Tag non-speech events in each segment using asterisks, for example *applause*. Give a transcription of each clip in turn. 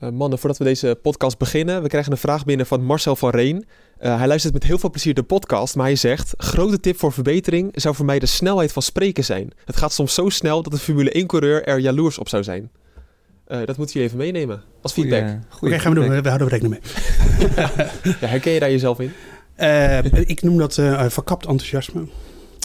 Uh, mannen, voordat we deze podcast beginnen, we krijgen een vraag binnen van Marcel van Reen. Uh, hij luistert met heel veel plezier de podcast, maar hij zegt: Grote tip voor verbetering zou voor mij de snelheid van spreken zijn. Het gaat soms zo snel dat een Formule 1-coureur er jaloers op zou zijn. Uh, dat moet je even meenemen als feedback. Oké, okay, gaan we doen. We houden er rekening mee. *laughs* ja, herken je daar jezelf in? ik noem dat verkapt enthousiasme.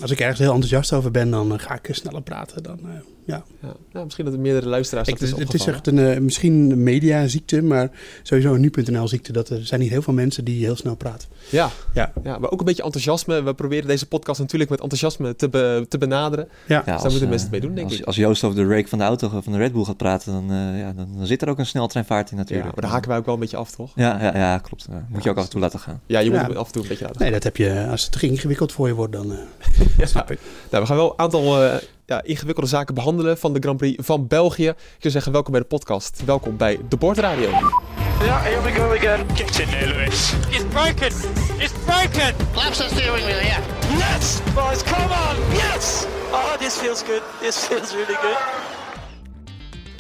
Als ik ergens heel enthousiast over ben, dan ga ik sneller praten. Dan, ja. ja. Nou, misschien dat er meerdere luisteraars ik, is Het is echt een, uh, misschien een mediaziekte, maar sowieso een nu.nl ziekte. Dat er zijn niet heel veel mensen die heel snel praten. Ja. Ja. ja, maar ook een beetje enthousiasme. We proberen deze podcast natuurlijk met enthousiasme te, be, te benaderen. Ja. Dus daar moeten mensen het mee doen, denk als, ik. Als Joost over de rake van de auto van de Red Bull gaat praten, dan, uh, ja, dan, dan, zit er ook een sneltreinvaart in natuurlijk. Ja, maar daar haken wij ook wel een beetje af, toch? Ja, ja, ja klopt. Uh, moet je ook af en toe laten gaan. Ja, je moet het af en toe een beetje laten gaan. Nee, dat heb je, als het ingewikkeld voor je wordt, dan *laughs* snap ik. Nou, we gaan wel een aantal ja, ingewikkelde zaken behandelen van de Grand Prix van België. Ik zou zeggen, welkom bij de podcast. Welkom bij de Bordradio. Ja, here we go again. Get in there, Lewis. It's broken. It's broken. Claps the steering wheel, yeah. Yes, boys, come on. Yes. Oh, this feels good. This feels really good.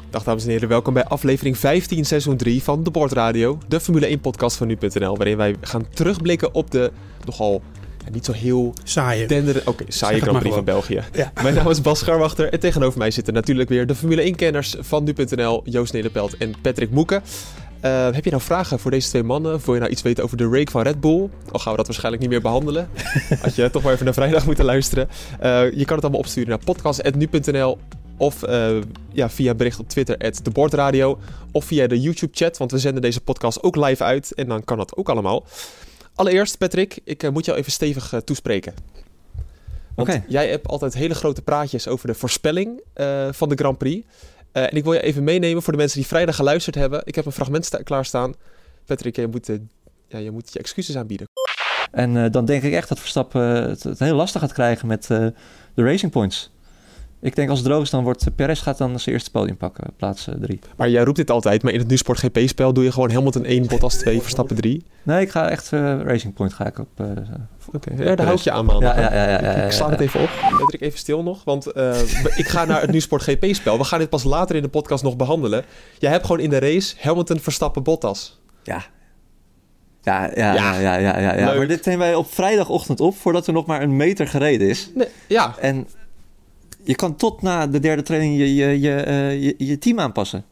Dag dames en heren, welkom bij aflevering 15, seizoen 3 van de Bordradio, de Formule 1 podcast van nu.nl, waarin wij gaan terugblikken op de nogal niet zo heel saaie. Oké, okay, saaie Grand Prix van België. Ja. Mijn naam is Bas Scharwachter en tegenover mij zitten natuurlijk weer de Formule 1-kenners van nu.nl, Joost Nederpelt en Patrick Moeken. Uh, heb je nou vragen voor deze twee mannen? Wil je nou iets weten over de rake van Red Bull? Al gaan we dat waarschijnlijk niet meer behandelen. *laughs* Had je toch maar even naar vrijdag moeten luisteren. Uh, je kan het allemaal opsturen naar podcast.nu.nl of uh, ja, via bericht op Twitter, @debordradio Of via de YouTube-chat, want we zenden deze podcast ook live uit. En dan kan dat ook allemaal. Allereerst, Patrick, ik uh, moet jou even stevig uh, toespreken. Want okay. jij hebt altijd hele grote praatjes over de voorspelling uh, van de Grand Prix. en ik wil je even meenemen voor de mensen die vrijdag geluisterd hebben. Ik heb een fragment klaarstaan. Patrick, je moet, ja, je moet je excuses aanbieden. En dan denk ik echt dat Verstappen het, het, heel lastig gaat krijgen met de Racing Points. Ik denk als het droog is, dan wordt Perez gaat dan zijn eerste podium pakken, plaats 3. Maar jij roept dit altijd, maar in het Nusport GP-spel doe je gewoon Hamilton 1, Bottas 2, Verstappen 3. Nee, ik ga echt uh, Racing Point ga ik op. Uh, Oké, okay. ja, daar hou ik je aan, man. Ja, ja, ja, ja, ja, Ik sla het even op. Patrick, even stil nog, want uh, ik ga naar het Nusport GP-spel. We gaan dit pas later in de podcast nog behandelen. Jij hebt gewoon in de race Hamilton, Verstappen, Bottas. Ja, ja, ja, ja, ja, ja, ja, ja. Maar dit nemen wij op vrijdagochtend op voordat er nog maar een meter gereden is. Nee, ja. En je kan tot na de derde training je, je, je, uh, je, je, team aanpassen.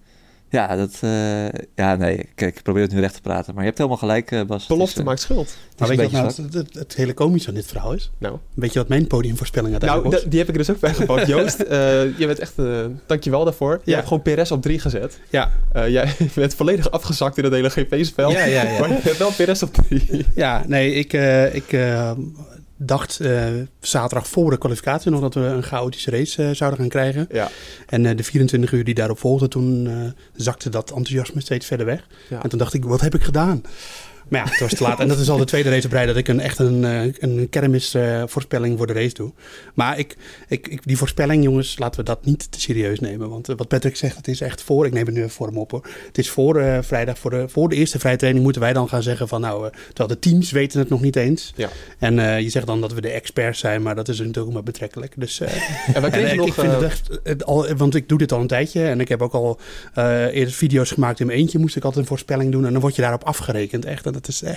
Ja, dat, uh, ja, nee, kijk, ik probeer het nu recht te praten. Maar je hebt helemaal gelijk, uh, Bas. Belofte maakt schuld. Maar weet je wat nou het, het, hele komische van dit verhaal is? Nou. Weet je wat mijn podiumvoorspelling uiteindelijk nou, die heb ik er dus ook bij gepakt. *laughs* Joost, je bent echt, dankjewel daarvoor. Je ja. hebt gewoon PRS op 3 gezet. Ja. jij *laughs* bent volledig afgezakt in het hele GP-spel. Ja, ja, ja. *laughs* Maar je hebt wel PRS op 3. Ja, nee, ik, ik dacht uh, zaterdag voor de kwalificatie nog dat we een chaotische race uh, zouden gaan krijgen. Ja. En uh, de 24 uur die daarop volgden, toen zakte dat enthousiasme steeds verder weg. Ja. En toen dacht ik, wat heb ik gedaan? Maar ja, het was te laat. En dat is al de tweede race op rij dat ik een, echt een, eh, een kermisvoorspelling uh, voor de race doe. Maar ik, ik, ik, die voorspelling, jongens, laten we dat niet te serieus nemen. Want uh, wat Patrick zegt, het is echt voor, ik neem het nu even voor hem op hoor. Het is voor uh, vrijdag, voor de, voor de eerste vrije training moeten wij dan gaan zeggen van nou, terwijl de teams weten het nog niet eens. Ja. En je zegt dan dat we de experts zijn, maar dat is natuurlijk ook maar betrekkelijk. Dus, *laughs* en wij kregen nog... Ik vind het echt, het al, want ik doe dit al een tijdje en ik heb ook al eerder video's gemaakt in mijn eentje. Moest ik altijd een voorspelling doen en dan word je daarop afgerekend. Echt. En het is, eh,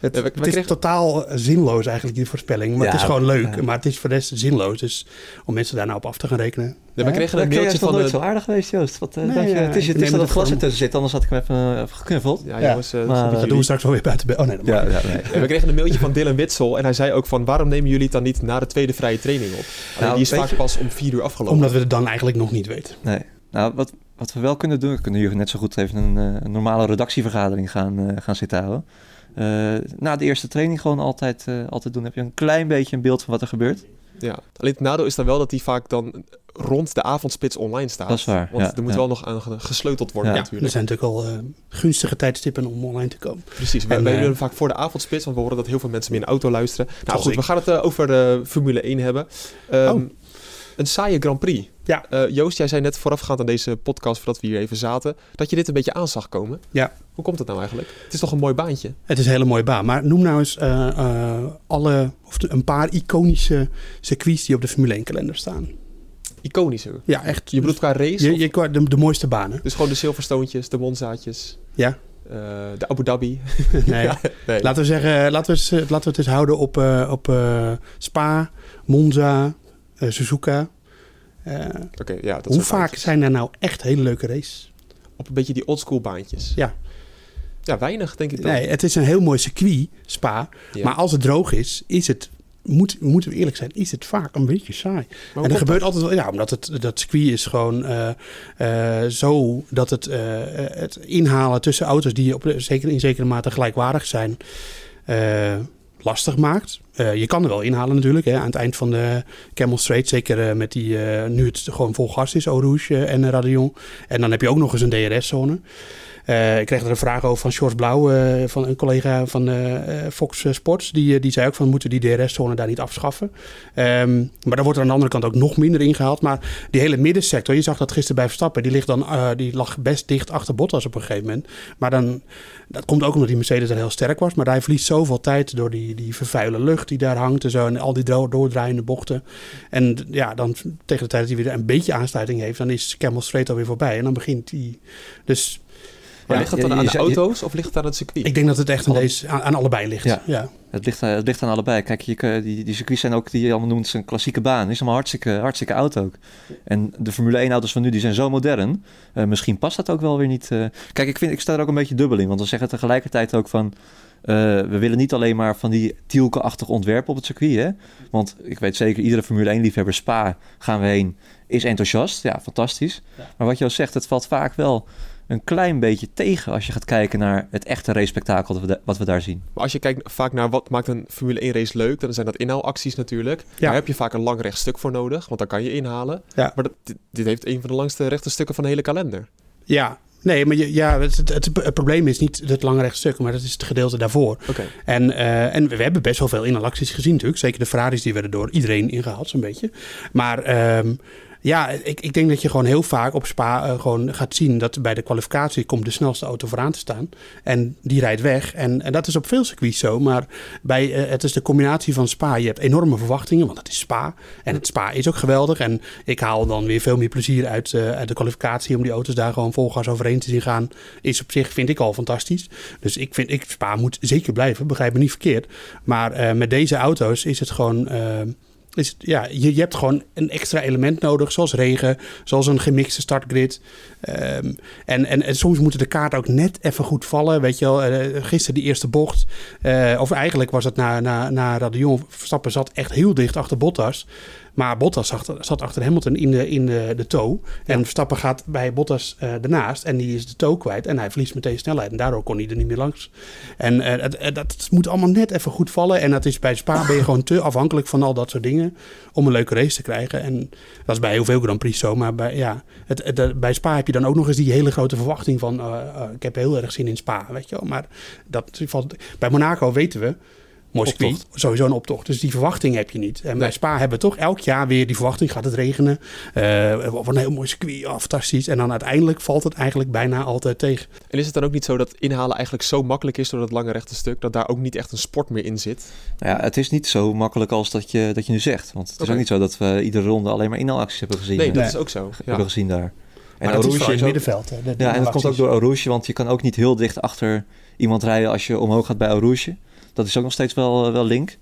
het, ja, het is totaal zinloos eigenlijk, die voorspelling. Maar het is gewoon leuk. Maar het is voor de rest zinloos. Dus om mensen daar nou op af te gaan rekenen. Ja, we kregen een mailtje van... nooit de... zo aardig geweest, Joost. Wat, uh, nee, je, het is, het is dat het glas tussen zit, anders had ik hem even, uh, geknuffeld. Ja, jongens. Uh, maar, dat doen we straks wel weer buiten. Oh nee, ja, ja, nee. we kregen een mailtje van Dylan Witsel. En hij zei ook van, waarom nemen jullie het dan niet na de tweede vrije training op? Nou, die is vaak pas om vier uur afgelopen. Omdat we het dan eigenlijk nog niet weten. Nee. Nou, wat, wat we wel kunnen doen, we kunnen hier net zo goed even een, een normale redactievergadering gaan, gaan zitten houden. Uh, na de eerste training gewoon altijd, uh, altijd doen. heb je een klein beetje een beeld van wat er gebeurt. Ja, alleen het nadeel is dan wel dat die vaak dan rond de avondspits online staat. Dat is waar. Want ja, er moet ja. wel nog aan gesleuteld worden ja, natuurlijk. Er zijn natuurlijk al uh, gunstige tijdstippen om online te komen. Precies, wij, wij doen vaak voor de avondspits, want we horen dat heel veel mensen meer in de auto luisteren. Nou goed, ik. we gaan het over de Formule 1 hebben. Um, oh. Een saaie Grand Prix. Ja. Uh, Joost, jij zei net voorafgaand aan deze podcast, voordat we hier even zaten, dat je dit een beetje aan zag komen. Ja. Hoe komt het nou eigenlijk? Het is toch een mooi baantje? Het is een hele mooie baan. Maar noem nou eens uh, uh, alle, of een paar iconische circuits die op de Formule 1 kalender staan. Iconische? Ja, echt. Je bedoelt qua race? Je, je, de, de mooiste banen. Dus gewoon de Silverstoontjes, de Monzaatjes? Ja. De Abu Dhabi. *laughs* nee. *laughs* ja, nee. Laten we zeggen, laten we, laten we het eens houden op, op Spa, Monza, Suzuka. okay, ja, dat hoe vaak baantjes. zijn er nou echt hele leuke races? Op een beetje die oldschool baantjes. Ja. Ja, weinig denk ik dan. Nee, het is een heel mooi circuit, Spa. Ja. Maar als het droog is, is het moet, moeten we eerlijk zijn, is het vaak een beetje saai. en er gebeurt altijd wel, ja, omdat het, dat circuit is gewoon uh, uh, zo dat het, uh, het inhalen tussen auto's die op, zeker in zekere mate gelijkwaardig zijn, lastig maakt. je kan er wel inhalen natuurlijk, hè, aan het eind van de Camel Straight, zeker met die, nu het gewoon vol gas is, Eau Rouge en Radion. En dan heb je ook nog eens een DRS-zone. Uh, ik kreeg er een vraag over van George Blauw, uh, van een collega van uh, Fox Sports. Die, die zei ook van, moeten die DRS-zone daar niet afschaffen? Um, maar daar wordt er aan de andere kant ook nog minder ingehaald. Maar die hele middensector, je zag dat gisteren bij Verstappen, die, ligt dan, die lag best dicht achter Bottas op een gegeven moment. Maar dan, dat komt ook omdat die Mercedes er heel sterk was. Maar hij verliest zoveel tijd door die, die vervuile lucht die daar hangt en zo. En al die doordraaiende bochten. En ja, dan tegen de tijd dat hij weer een beetje aansluiting heeft, dan is Camel Straight alweer voorbij. En dan begint hij... Dus maar ja, ligt het dan aan de auto's of ligt het aan het circuit? Ik denk dat het echt aan, deze, aan, aan allebei ligt. Ja. ja. Het, ligt, het ligt aan allebei. Kijk, je, die, die circuits zijn ook, die je allemaal noemt, een klassieke baan. is allemaal hartstikke, hartstikke oud ook. En de Formule 1 auto's van nu, die zijn zo modern. Uh, misschien past dat ook wel weer niet. Uh... Kijk, ik, vind, ik sta er ook een beetje dubbel in. Want we zeggen tegelijkertijd ook van... Uh, we willen niet alleen maar van die Tielke-achtig ontwerpen op het circuit. Hè? Want ik weet zeker, iedere Formule 1-liefhebber Spa gaan we heen, is enthousiast. Ja, fantastisch. Ja. Maar wat je al zegt, het valt vaak wel een klein beetje tegen als je gaat kijken naar het echte race-spektakel wat we, wat we daar zien. Maar als je kijkt vaak naar wat maakt een Formule 1 race leuk, dan zijn dat inhaalacties natuurlijk. Ja. Daar heb je vaak een lang rechtstuk voor nodig, want dan kan je inhalen. Ja. Maar dat, dit, dit heeft een van de langste rechte stukken van de hele kalender. Ja, Nee, maar je, ja, het, het, het, probleem is niet het lange rechtstuk, maar dat is het gedeelte daarvoor. Okay. En, uh, en we hebben best wel veel inhaalacties gezien natuurlijk. Zeker de Ferraris die werden door iedereen ingehaald zo'n beetje. Maar... Um, ja, ik, ik denk dat je gewoon heel vaak op Spa uh, gewoon gaat zien dat bij de kwalificatie komt de snelste auto vooraan te staan. En die rijdt weg. En, en dat is op veel circuits zo. Maar bij, uh, het is de combinatie van Spa. Je hebt enorme verwachtingen, want het is Spa. En het Spa is ook geweldig. En ik haal dan weer veel meer plezier uit, uh, uit de kwalificatie om die auto's daar gewoon vol gas overheen te zien gaan. Is op zich, vind ik al fantastisch. Dus ik vind, ik, Spa moet zeker blijven, begrijp me niet verkeerd. Maar met deze auto's is het gewoon is, ja, je, je hebt gewoon een extra element nodig, zoals regen, zoals een gemixte startgrid. Um, en, en, en, soms moeten de kaarten ook net even goed vallen. Weet je wel, uh, gisteren die eerste bocht, uh, of eigenlijk was het na, na, na Radion, Verstappen zat echt heel dicht achter Bottas. Maar Bottas zat, zat achter Hamilton in de, in de, de toe. En Verstappen gaat bij Bottas uh, ernaast en die is de toe kwijt. En hij verliest meteen snelheid. En daardoor kon hij er niet meer langs. En uh, het, dat moet allemaal net even goed vallen. En dat is bij Spa ben je gewoon te afhankelijk van al dat soort dingen. Om een leuke race te krijgen. En dat is bij heel veel Grand Prix zo. Maar bij, ja, het, het, bij Spa heb je dan ook nog eens die hele grote verwachting van... Uh, ik heb heel erg zin in Spa, weet je wel. Maar dat valt, bij Monaco weten we mooi circuit. Sowieso een optocht. Dus die verwachting heb je niet. En bij Spa hebben we toch elk jaar weer die verwachting. Gaat het regenen? Uh, wat een heel mooi circuit. Oh, fantastisch. En dan uiteindelijk valt het eigenlijk bijna altijd tegen. En is het dan ook niet zo dat inhalen eigenlijk zo makkelijk is door dat lange rechte stuk... dat daar ook niet echt een sport meer in zit? Nou ja, het is niet zo makkelijk als dat je, dat je nu zegt. Want het is ook niet zo dat we iedere ronde alleen maar inhaalacties hebben gezien. Nee, dat is ook zo. Ja. Hebben gezien daar. En maar is in het middenveld. Hè, ja, en dat komt ook door Rouge, want je kan ook niet heel dicht achter iemand rijden als je omhoog gaat bij Rouge. Dat is ook nog steeds wel, wel link.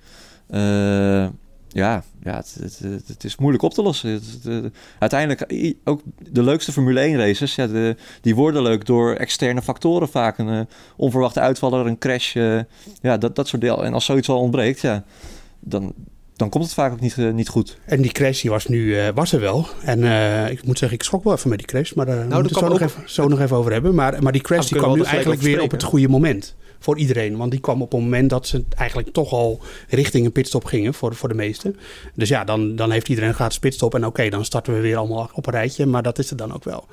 Uh, ja, ja het, het, het, is moeilijk op te lossen. Het, uiteindelijk, ook de leukste Formule 1 races, ja, de, die worden leuk door externe factoren vaak. Een uh, onverwachte uitvaller, een crash, uh, ja, dat, dat soort deel. En als zoiets al ontbreekt, ja, dan, dan komt het vaak ook niet, uh, niet goed. En die crash die was nu uh, was er wel. En uh, ik moet zeggen, ik schrok wel even met die crash. Maar daar nou, moeten we het zo, nog even, zo nog even over hebben. Maar, maar die crash die kwam nu eigenlijk weer op het goede moment voor iedereen. Want die kwam op een moment dat ze eigenlijk toch al richting een pitstop gingen voor, voor de meesten. Dus ja, dan, dan heeft iedereen een gratis pitstop. En oké, dan starten we weer allemaal op een rijtje. Maar dat is het dan ook wel.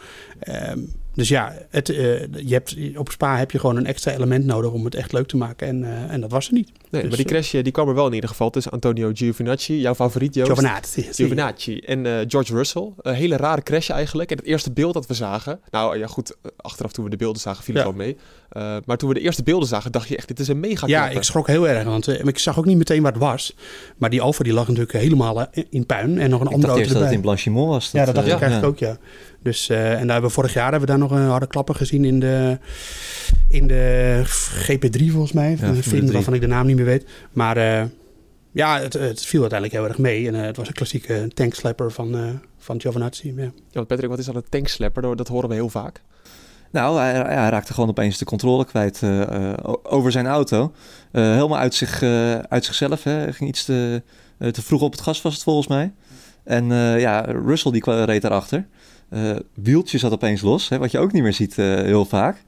Um, Dus ja, het, uh, je hebt, op Spa heb je gewoon een extra element nodig om het echt leuk te maken. En, uh, en dat was er niet. Nee, dus, maar die crash die kwam er wel in ieder geval tussen Antonio Giovinazzi, jouw favoriet Joost. Giovinazzi. Giovinazzi en uh, George Russell. Een hele rare crash eigenlijk. En het eerste beeld dat we zagen... Nou ja, goed, achteraf toen we de beelden zagen viel het ja. wel mee. maar toen we de eerste beelden zagen, dacht je echt, dit is een mega Ja, ik schrok heel erg, want ik zag ook niet meteen waar het was. Maar die Alfa die lag natuurlijk helemaal in puin. En nog een ik andere auto erbij. dat het in Blanchimont was. Dat, ja, dat dacht ik eigenlijk ook, ja. Dus, uh, en daar hebben we vorig jaar hebben we daar nog een harde klapper gezien in de, in de GP3 volgens mij. Ja, een film waarvan ik de naam niet meer weet. Maar uh, ja, het, het, viel uiteindelijk heel erg mee. En uh, het was een klassieke tankslepper van, van Giovinazzi. Ja. ja, Patrick, wat is dan een tankslepper? Dat horen we heel vaak. Nou, hij, hij, raakte gewoon opeens de controle kwijt uh, over zijn auto. Uh, helemaal uit, zich, uit zichzelf. Hè. Hij ging iets te, te vroeg op het gas was het volgens mij. En ja, Russell die reed daarachter. Wieltje zat opeens los, hè, wat je ook niet meer ziet heel vaak.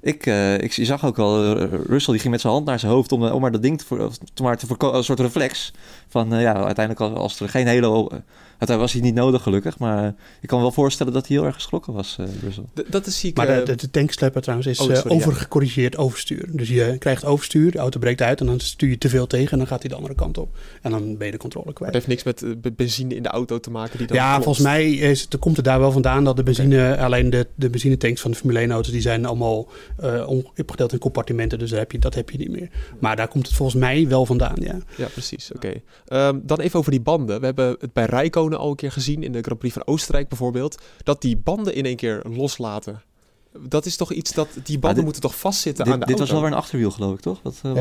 Ik, ik zag ook al, Russell die ging met zijn hand naar zijn hoofd om, om maar dat ding te, voor, maar te een soort reflex. Van ja, uiteindelijk als er geen hele dat was hij niet nodig, gelukkig. Maar ik kan me wel voorstellen dat hij heel erg geschrokken was, uh, Russell. dat is ziek. Maar de, de, de tankslepper trouwens is oh, sorry, uh, overgecorrigeerd ja. overstuur. Dus je krijgt overstuur, de auto breekt uit en dan stuur je te veel tegen en dan gaat hij de andere kant op. En dan ben je de controle kwijt. Maar het heeft niks met uh, benzine in de auto te maken? Die dan ja, klopt. volgens mij is, het, komt het daar wel vandaan dat de benzine, okay. alleen de, de benzinetanks van de Formule 1 auto's, die zijn allemaal opgedeeld in compartimenten. Dus daar heb je, dat heb je niet meer. Maar daar komt het volgens mij wel vandaan, ja. Ja, precies. Oké. Okay. Um, dan even over die banden. We hebben het bij Al een keer gezien in de Grand Prix van Oostenrijk bijvoorbeeld, dat die banden in één keer loslaten. Dat is toch iets dat die banden dit, moeten toch vastzitten dit, aan de dit auto? was wel weer een achterwiel, geloof ik, toch? Wat, uh,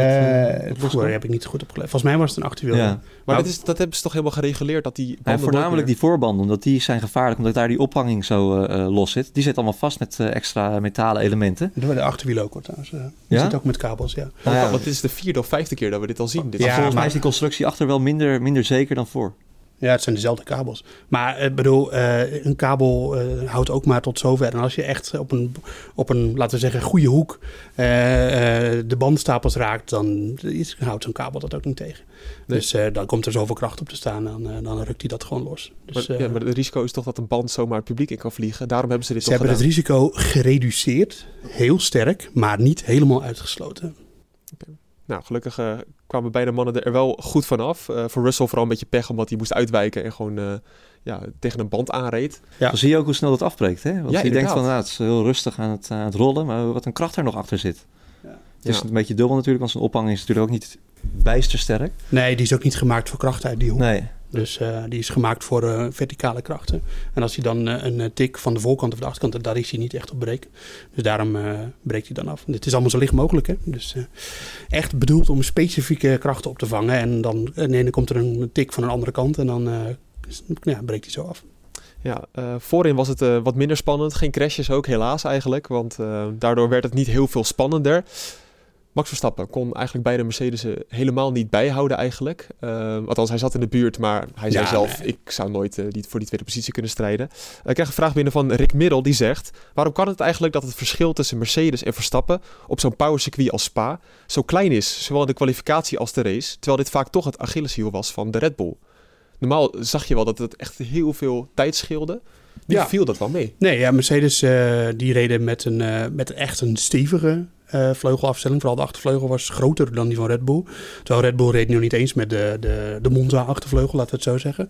wat, uh, heb ik niet goed opgelet. Volgens mij was het een achterwiel. Ja. Maar nou, dat, is, dat hebben ze toch helemaal gereguleerd dat die banden voornamelijk die voorbanden, omdat die zijn gevaarlijk, omdat daar die ophanging zo uh, los zit. Die zit allemaal vast met extra metalen elementen. Dat de achterwiel ook, hoor, trouwens. die ja? zit ook met kabels, ja. Oh, ja. Want dit is de vierde of vijfde keer dat we dit al zien. Dit ja, volgens mij is die constructie achter wel minder, minder zeker dan voor. Ja, het zijn dezelfde kabels. Maar ik bedoel, uh, een kabel uh, houdt ook maar tot zover. En als je echt op een, op een laten we zeggen, goede hoek de bandstapels raakt, dan is, houdt zo'n kabel dat ook niet tegen. Nee. Dus dan komt er zoveel kracht op te staan dan, dan rukt hij dat gewoon los. Dus, maar, ja, maar het risico is toch dat een band zomaar het publiek in kan vliegen. Daarom hebben ze dit ze hebben gedaan. het risico gereduceerd, heel sterk, maar niet helemaal uitgesloten. Nou, gelukkig uh, kwamen beide mannen er wel goed vanaf. Uh, voor Russell vooral een beetje pech, omdat hij moest uitwijken en gewoon uh, ja, tegen een band aanreed. Ja. Dan zie je ook hoe snel dat afbreekt. Hè? Want ja, je denkt van, nou, het is heel rustig aan het, aan het rollen, maar wat een kracht er nog achter zit. Ja. Het is ja. een beetje dubbel natuurlijk, want zijn ophanging is natuurlijk ook niet bijster sterk. Nee, die is ook niet gemaakt voor kracht uit die hoek. Nee. Dus uh, die is gemaakt voor uh, verticale krachten. En als hij dan uh, een tik van de voorkant of de achterkant, daar is hij niet echt op breken. Dus daarom breekt hij dan af. Dit is allemaal zo licht mogelijk. Hè? Dus echt bedoeld om specifieke krachten op te vangen. En dan, nee, dan komt er een tik van een andere kant en dan ja, breekt hij zo af. Ja, voorin was het wat minder spannend. Geen crashes ook, helaas eigenlijk. Want daardoor werd het niet heel veel spannender. Max Verstappen kon eigenlijk beide Mercedes helemaal niet bijhouden eigenlijk. Uh, althans, hij zat in de buurt, maar hij zei ja, zelf... Nee. ik zou nooit uh, die, voor die tweede positie kunnen strijden. Uh, ik krijg een vraag binnen van Rick Middel, die zegt... waarom kan het eigenlijk dat het verschil tussen Mercedes en Verstappen... op zo'n powercircuit als Spa zo klein is... zowel in de kwalificatie als de race... terwijl dit vaak toch het Achilleshiel was van de Red Bull? Normaal zag je wel dat het echt heel veel tijd scheelde... Die ja. viel dat wel mee. Nee, ja, Mercedes uh, die reden met, een, uh, met echt een stevige uh, vleugelafstelling. Vooral de achtervleugel was groter dan die van Red Bull. Terwijl Red Bull reed nu niet eens met de, de, de Monza-achtervleugel, laten we het zo zeggen.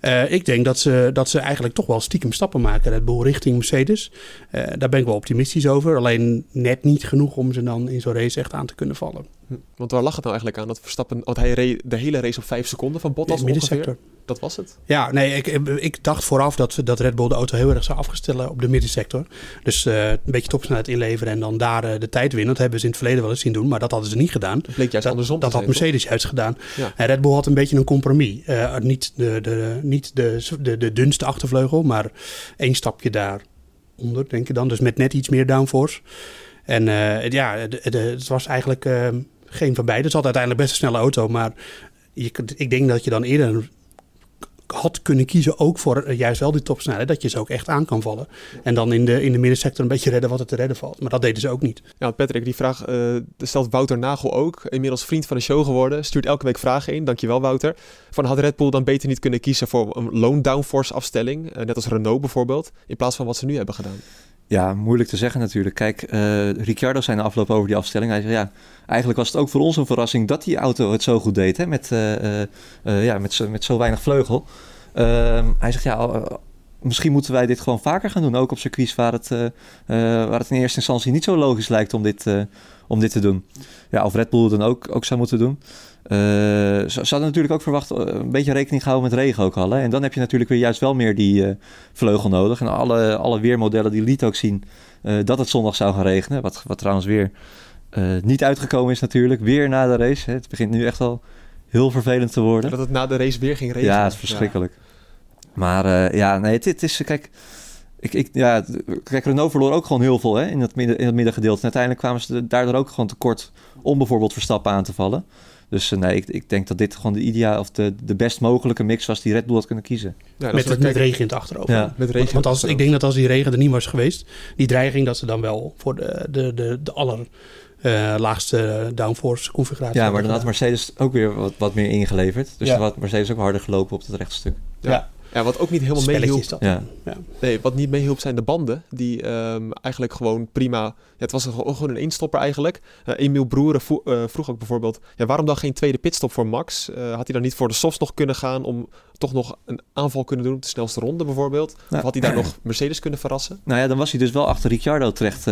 Ja. ik denk dat ze, dat ze eigenlijk toch wel stiekem stappen maken, Red Bull, richting Mercedes. daar ben ik wel optimistisch over. Alleen net niet genoeg om ze dan in zo'n race echt aan te kunnen vallen. Hm. Want waar lag het nou eigenlijk aan dat Verstappen... Want hij reed de hele race op vijf seconden van Bottas de middensector. Dat was het? Ja, nee, ik, ik dacht vooraf dat, dat Red Bull de auto heel erg zou afgestellen op de middensector. Dus uh, een beetje topsnelheid inleveren en dan daar uh, de tijd winnen. Dat hebben ze in het verleden wel eens zien doen, maar dat hadden ze niet gedaan. Dat bleek juist dat, andersom Dat had Mercedes juist gedaan. Ja. En Red Bull had een beetje een compromis. Uh, niet de, de, niet de, de, de dunste achtervleugel, maar één stapje daaronder, denk ik dan. Dus met net iets meer downforce. En ja, de, de, het was eigenlijk geen van beide. Het altijd uiteindelijk best een snelle auto, maar je, ik denk dat je dan eerder had kunnen kiezen ook voor uh, juist wel die topsnelheid. Dat je ze ook echt aan kan vallen. En dan in de, in de middensector een beetje redden wat er te redden valt. Maar dat deden ze ook niet. Ja, Patrick, die vraag uh, stelt Wouter Nagel ook. Inmiddels vriend van de show geworden. Stuurt elke week vragen in. Dankjewel Wouter. Van had Red Bull dan beter niet kunnen kiezen voor een loan downforce afstelling? Uh, net als Renault bijvoorbeeld. In plaats van wat ze nu hebben gedaan. Ja, moeilijk te zeggen natuurlijk. Kijk, uh, Ricciardo zei na afloop over die afstelling. Hij zei, ja, eigenlijk was het ook voor ons een verrassing dat die auto het zo goed deed. Hè? Met, ja, met, zo, met zo weinig vleugel. Ehm, hij zegt, ja, misschien moeten wij dit gewoon vaker gaan doen. Ook op circuits waar het, waar het in eerste instantie niet zo logisch lijkt om dit, om dit te doen. Ja, of Red Bull dan ook, ook zou moeten doen. Uh, ze, hadden natuurlijk ook verwacht eh, een beetje rekening gehouden met regen ook al. Hè? En dan heb je natuurlijk weer juist wel meer die uh, vleugel nodig. En alle, alle weermodellen die lieten ook zien dat het zondag zou gaan regenen. Wat, wat trouwens weer niet uitgekomen is natuurlijk. Weer na de race. Hè? Het begint nu echt al heel vervelend te worden. Dat het na de race weer ging regenen. Ja, het is verschrikkelijk. Maar ja, nee, het, het is... Kijk, ik, ik, ja, kijk, Renault verloor ook gewoon heel veel hè, in, het midden, in het middengedeelte. En uiteindelijk kwamen ze daardoor ook gewoon tekort om bijvoorbeeld Verstappen aan te vallen. Dus uh, nee, ik, ik, denk dat dit gewoon de idea of de, de best mogelijke mix was die Red Bull had kunnen kiezen. Ja, met, met regen in het achterover. Ja. Met regen want als, ik denk dat als die regen er niet was geweest, die dreiging dat ze dan wel voor de, de, de, de aller uh, laagste downforce configuratie. Ja, maar dan had Mercedes ook weer wat, wat meer ingeleverd. Dus ja. had Mercedes ook harder gelopen op het rechtstuk. Ja. ja. Ja, wat ook niet helemaal meehielp. Ja. ja. Nee, wat niet meehielp zijn de banden. Die um, eigenlijk gewoon prima. Ja, het was gewoon een instopper eigenlijk. Uh, Emiel Broeren uh, vroeg ook bijvoorbeeld. Ja, waarom dan geen tweede pitstop voor Max? Uh, had hij dan niet voor de softs nog kunnen gaan om toch nog een aanval kunnen doen op de snelste ronde bijvoorbeeld? Of had hij daar nog Mercedes kunnen verrassen? Nou ja, dan was hij dus wel achter Ricciardo terecht,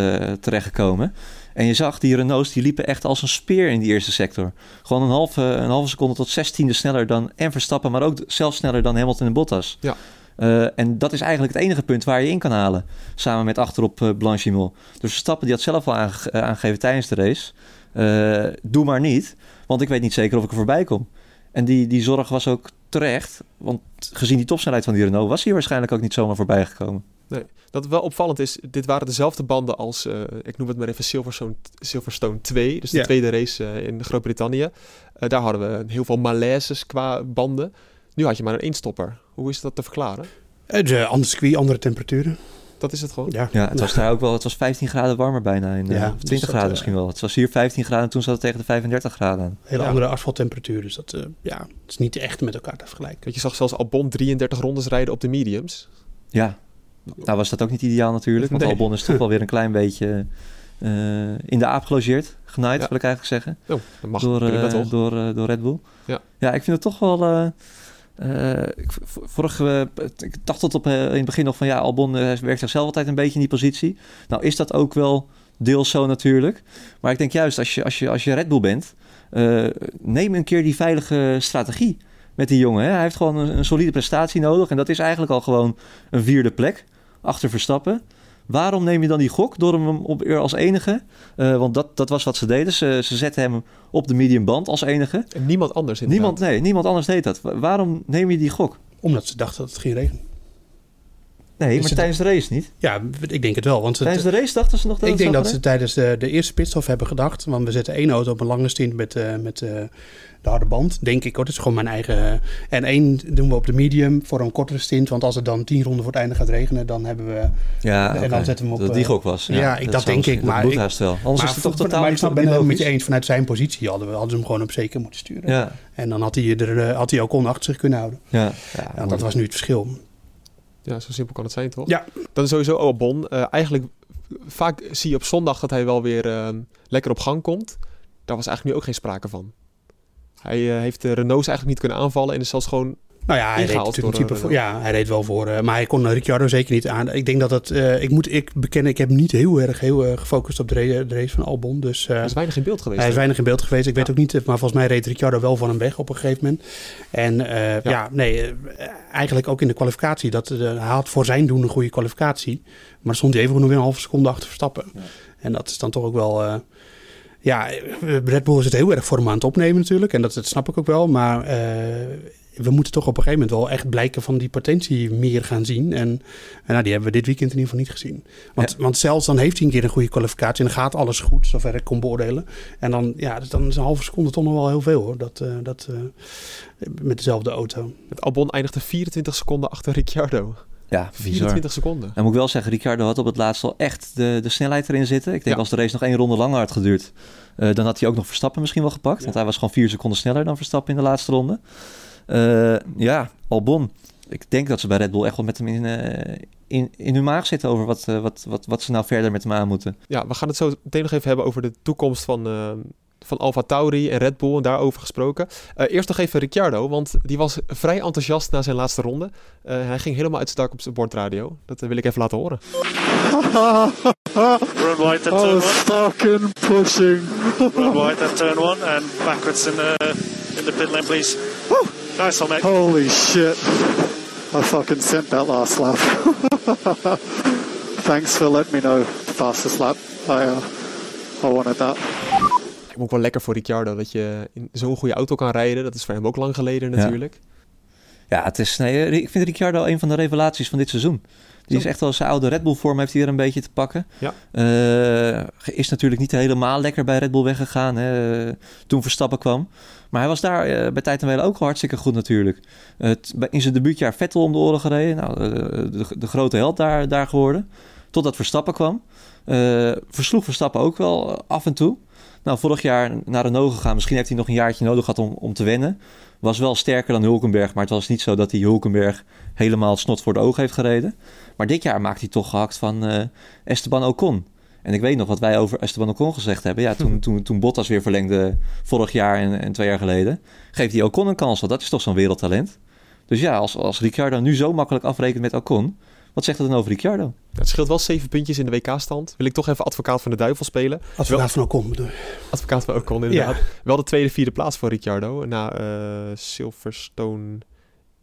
terechtgekomen. En je zag die Renaults, die liepen echt als een speer in die eerste sector. Gewoon een halve, een halve seconde tot zestiende sneller dan en Verstappen, maar ook zelfs sneller dan Hamilton en Bottas. Ja. Uh, en dat is eigenlijk het enige punt waar je in kan halen. Samen met achterop uh, Blanchimol. Dus Verstappen die had zelf al aange eh, aangegeven tijdens de race. Uh, doe maar niet, want ik weet niet zeker of ik er voorbij kom. En die, die zorg was ook terecht. Want gezien die topsnelheid van die Renault was hij waarschijnlijk ook niet zomaar voorbij gekomen. Nee, dat wel opvallend is, dit waren dezelfde banden als, uh, ik noem het maar even Silverstone, Silverstone 2, dus de tweede race uh, in Groot-Brittannië. Uh, daar hadden we heel veel malaises qua banden. Nu had je maar een eenstopper. Hoe is dat te verklaren? De andere circuit, andere temperaturen. Dat is het gewoon? Ja, ja het was daar ook wel, het was 15 graden warmer bijna, in, ja, 20 graden misschien wel. Het was hier 15 graden en toen zat het tegen de 35 graden aan. Hele andere asfalttemperatuur, dus dat ja, het is niet echt met elkaar te vergelijken. Je zag zelfs Albon 33 rondes rijden op de mediums. Ja, nou was dat ook niet ideaal natuurlijk, want Albon is toch wel weer een klein beetje uh, in de aap gelogeerd. Genaaid, ja. wil ik eigenlijk zeggen. Oh, dat mag door, uh, door, uh, door Red Bull. Ja. ja, ik vind het toch wel... ik, vorige, ik dacht tot op in het begin nog van ja, Albon werkt zichzelf altijd een beetje in die positie. Nou is dat ook wel deels zo natuurlijk. Maar ik denk juist als je, als je, als je Red Bull bent, neem een keer die veilige strategie met die jongen. Hè? Hij heeft gewoon een, een, solide prestatie nodig. En dat is eigenlijk al gewoon een vierde plek achter Verstappen. Waarom neem je dan die gok door hem op als enige? Uh, want dat, dat was wat ze deden. Ze, ze zetten hem op de medium band als enige. En niemand anders Niemand, nee, niemand anders deed dat. Waarom neem je die gok? Omdat ze dachten dat het ging regenen. Nee, maar tijdens de race niet? Ja, ik denk het wel. Want tijdens de race dachten ze nog dat Ik denk dat ze tijdens de, de eerste pitstop hebben gedacht. Want we zetten één auto op een lange stint met, uh, met uh, de harde band. Denk ik hoor. Dat is gewoon mijn eigen. En één doen we op de medium voor een kortere stint. Want als het dan tien ronden voor het einde gaat regenen, dan hebben we. Ja, en dan zetten we hem op. Dat die ook was. Ja, ja ik, dat, denk ik. Maar ik. Anders maar, is het toch totaal. Maar ik snap, ben het met je eens. Vanuit zijn positie hadden we hadden ze hem gewoon op zeker moeten sturen. Ja. En dan had hij, er, had hij ook on achter zich kunnen houden. Ja. ja dat was nu het verschil. Ja, zo simpel kan het zijn, toch? Ja. Dan sowieso Albon. Uh, eigenlijk, vaak zie je op zondag dat hij wel weer uh, lekker op gang komt. Daar was eigenlijk nu ook geen sprake van. Hij uh, heeft de Renaults eigenlijk niet kunnen aanvallen en is zelfs gewoon nou ja, hij reed natuurlijk type voor, ja, hij reed wel voor. Uh, maar hij kon Ricciardo zeker niet aan. Ik denk dat het. Uh, ik moet ik bekennen, ik heb niet heel erg heel, uh, gefocust op de, race, de race van Albon. Dus, hij is weinig in beeld geweest. Hij is weinig in beeld geweest. Ik ja. weet ook niet, maar volgens mij reed Ricciardo wel van hem weg op een gegeven moment. En ja. ja. nee, eigenlijk ook in de kwalificatie. Dat, hij had voor zijn doen een goede kwalificatie. Maar stond hij even nog weer een halve seconde achter Verstappen. Ja. En dat is dan toch ook wel ja, Red Bull is het heel erg voor hem aan het opnemen natuurlijk. En dat, dat snap ik ook wel. Maar uh, we moeten toch op een gegeven moment wel echt blijken van die potentie meer gaan zien. En, en nou, die hebben we dit weekend in ieder geval niet gezien. Want, ja. want zelfs dan heeft hij een keer een goede kwalificatie en dan gaat alles goed, zover ik kon beoordelen. En dan, ja, dus dan is een halve seconde toch nog wel heel veel hoor. Dat, uh, dat, uh, met dezelfde auto. Het Albon eindigde 24 seconden achter Ricciardo. Ja, 24 seconden. En moet ik wel zeggen, Ricciardo had op het laatst al echt de, de snelheid erin zitten. Ik denk ja. als de race nog één ronde langer had geduurd, uh, dan had hij ook nog Verstappen misschien wel gepakt. Ja. Want hij was gewoon vier seconden sneller dan Verstappen in de laatste ronde. Uh, ja, Albon. Ik denk dat ze bij Red Bull echt wel met hem in, uh, in, in hun maag zitten over wat, wat, wat, wat ze nou verder met hem aan moeten. Ja, we gaan het zo meteen nog even hebben over de toekomst van, van Alfa Tauri en Red Bull en daarover gesproken. Uh, eerst nog even Ricciardo, want die was vrij enthousiast na zijn laatste ronde. Uh, hij ging helemaal uit zijn dak op zijn bordradio. Dat uh, wil ik even laten horen. Run wide at turn one. fucking pushing. Run wide at turn one and backwards in the, in the pit lane, please. Woo! Nice one, mate. Holy shit. I fucking sent that last lap. *laughs* Thanks for letting me know the fastest lap. I, uh, I wanted that ook wel lekker voor Ricciardo dat je in zo'n goede auto kan rijden. Dat is voor hem ook lang geleden natuurlijk. Ja, het is, nee, ik vind Ricciardo een van de revelaties van dit seizoen. Die is echt wel zijn oude Red Bull vorm heeft hij er een beetje te pakken. Ja. Uh, is natuurlijk niet helemaal lekker bij Red Bull weggegaan hè, toen Verstappen kwam. Maar hij was daar uh, bij tijd en wele ook hartstikke goed natuurlijk. in zijn debuutjaar Vettel om de oren gereden. Nou, de, de, grote held daar, daar geworden. Totdat Verstappen kwam. versloeg Verstappen ook wel af en toe. Nou, vorig jaar naar Renault gegaan. Misschien heeft hij nog een jaartje nodig gehad om, om te wennen. Was wel sterker dan Hulkenberg. Maar het was niet zo dat hij Hulkenberg helemaal snot voor de ogen heeft gereden. Maar dit jaar maakt hij toch gehakt van Esteban Ocon. En ik weet nog wat wij over Esteban Ocon gezegd hebben. Ja, toen, *laughs* toen, toen Bottas weer verlengde vorig jaar en, en twee jaar geleden. Geeft hij Ocon een kans, want dat is toch zo'n wereldtalent. Dus ja, als, als Ricciardo nu zo makkelijk afrekent met Ocon... Wat zegt het dan over Ricciardo? Het scheelt wel zeven puntjes in de WK-stand. Wil ik toch even advocaat van de duivel spelen. Advocaat van Ocon bedoel Advocaat van Ocon, inderdaad. Wel de tweede, vierde plaats voor Ricciardo. Na uh, Silverstone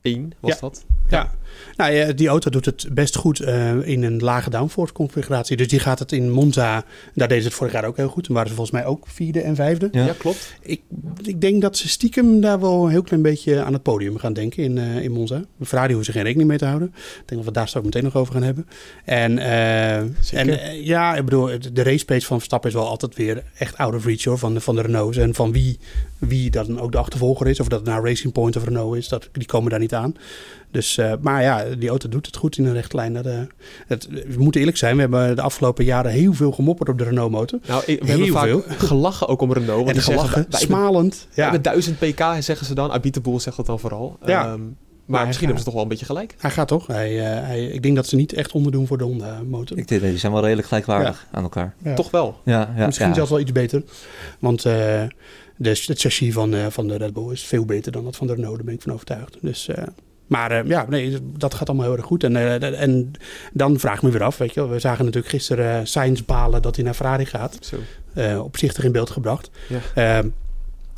1 was ja. dat. Ja. Nou, ja, die auto doet het best goed uh, in een lage downforce configuratie. Dus die gaat het in Monza, daar deden ze het vorig jaar ook heel goed. En waren ze volgens mij ook vierde en vijfde. Ja, klopt. Ik, ik denk dat ze stiekem daar wel een heel klein beetje aan het podium gaan denken in, uh, in Monza. Ferrari hoeven ze geen rekening mee te houden. Ik denk dat we daar straks meteen nog over gaan hebben. En, uh, en ja, ik bedoel, de race pace van Verstappen is wel altijd weer echt out of reach hoor, van, de, van de Renaults. En van wie, wie dan ook de achtervolger is, of dat het nou Racing Point of Renault is, dat, die komen daar niet aan. Dus, uh, maar ja, die auto doet het goed in een rechtlijn. Dat, uh, het, we moeten eerlijk zijn, we hebben de afgelopen jaren heel veel gemopperd op de Renault-motor. Nou, we heel hebben vaak veel. gelachen ook om Renault. Want en gelachen, zeggen, smalend. Ja. Met 1000 pk zeggen ze dan. Abiteboel zegt dat dan vooral. Ja. Um, maar, maar misschien hebben ze toch wel een beetje gelijk. Hij gaat toch? Hij, uh, hij, ik denk dat ze niet echt onderdoen voor de Honda-motor. Ik denk, die zijn wel redelijk gelijkwaardig ja. aan elkaar. Ja. Toch wel? Ja, ja Misschien zelfs wel iets beter. Want uh, de, het chassis van, uh, van de Red Bull is veel beter dan dat van de Renault. Daar ben ik van overtuigd. Dus maar uh, ja, nee, dat gaat allemaal heel erg goed. En, uh, en dan vraag ik me weer af, weet je We zagen natuurlijk gisteren uh, Sainz balen dat hij naar Ferrari gaat. Zo. opzichtig in beeld gebracht. Ja. Ehm,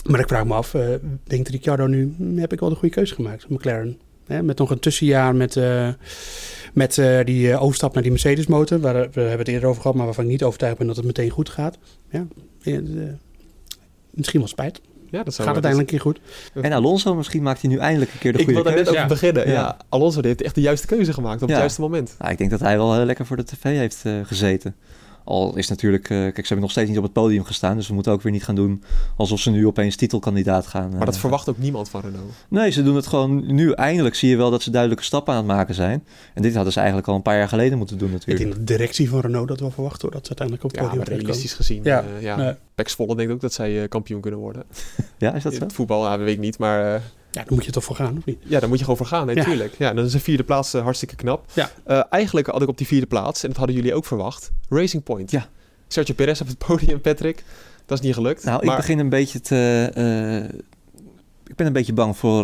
maar ik vraag me af, denkt Ricciardo nu, hm, heb ik wel de goede keuze gemaakt, McLaren? Hè, met nog een tussenjaar met, met die overstap naar die Mercedes motor. Waar, we hebben het eerder over gehad, maar waarvan ik niet overtuigd ben dat het meteen goed gaat. Ja, misschien wel spijt. Ja, dat zou Gaat uiteindelijk een keer goed. En Alonso, misschien maakt hij nu eindelijk een keer de ik goede keuze. Ik wilde net over beginnen. Ja. ja. Alonso heeft echt de juiste keuze gemaakt op ja. het juiste moment. Nou, ik denk dat hij wel heel lekker voor de tv heeft uh, gezeten. Al is natuurlijk, uh, kijk, ze hebben nog steeds niet op het podium gestaan. Dus we moeten ook weer niet gaan doen alsof ze nu opeens titelkandidaat gaan. Maar dat uh, verwacht ook niemand van Renault. Nee, ze doen het gewoon nu. Eindelijk zie je wel dat ze duidelijke stappen aan het maken zijn. En dit hadden ze eigenlijk al een paar jaar geleden moeten doen natuurlijk. Ik denk de directie van Renault dat wel verwacht hoor. Dat ze uiteindelijk op het podium ja, realistisch gezien. Ja. Uh, ja. Nee. Pex Volle denkt ook dat zij kampioen kunnen worden. *laughs* ja, is dat zo? Het voetbal, ja, weet ik niet, maar... Ja, daar moet je toch voor gaan, of niet? Ja, daar moet je gewoon voor gaan, natuurlijk. Ja. ja, dan is een vierde plaats uh, hartstikke knap. Ja. Uh, eigenlijk had ik op die vierde plaats, en dat hadden jullie ook verwacht, Racing Point. Ja. Sergio Perez op het podium, Patrick. Dat is niet gelukt. Nou, maar... ik begin een beetje te... Uh, ik ben een beetje bang voor,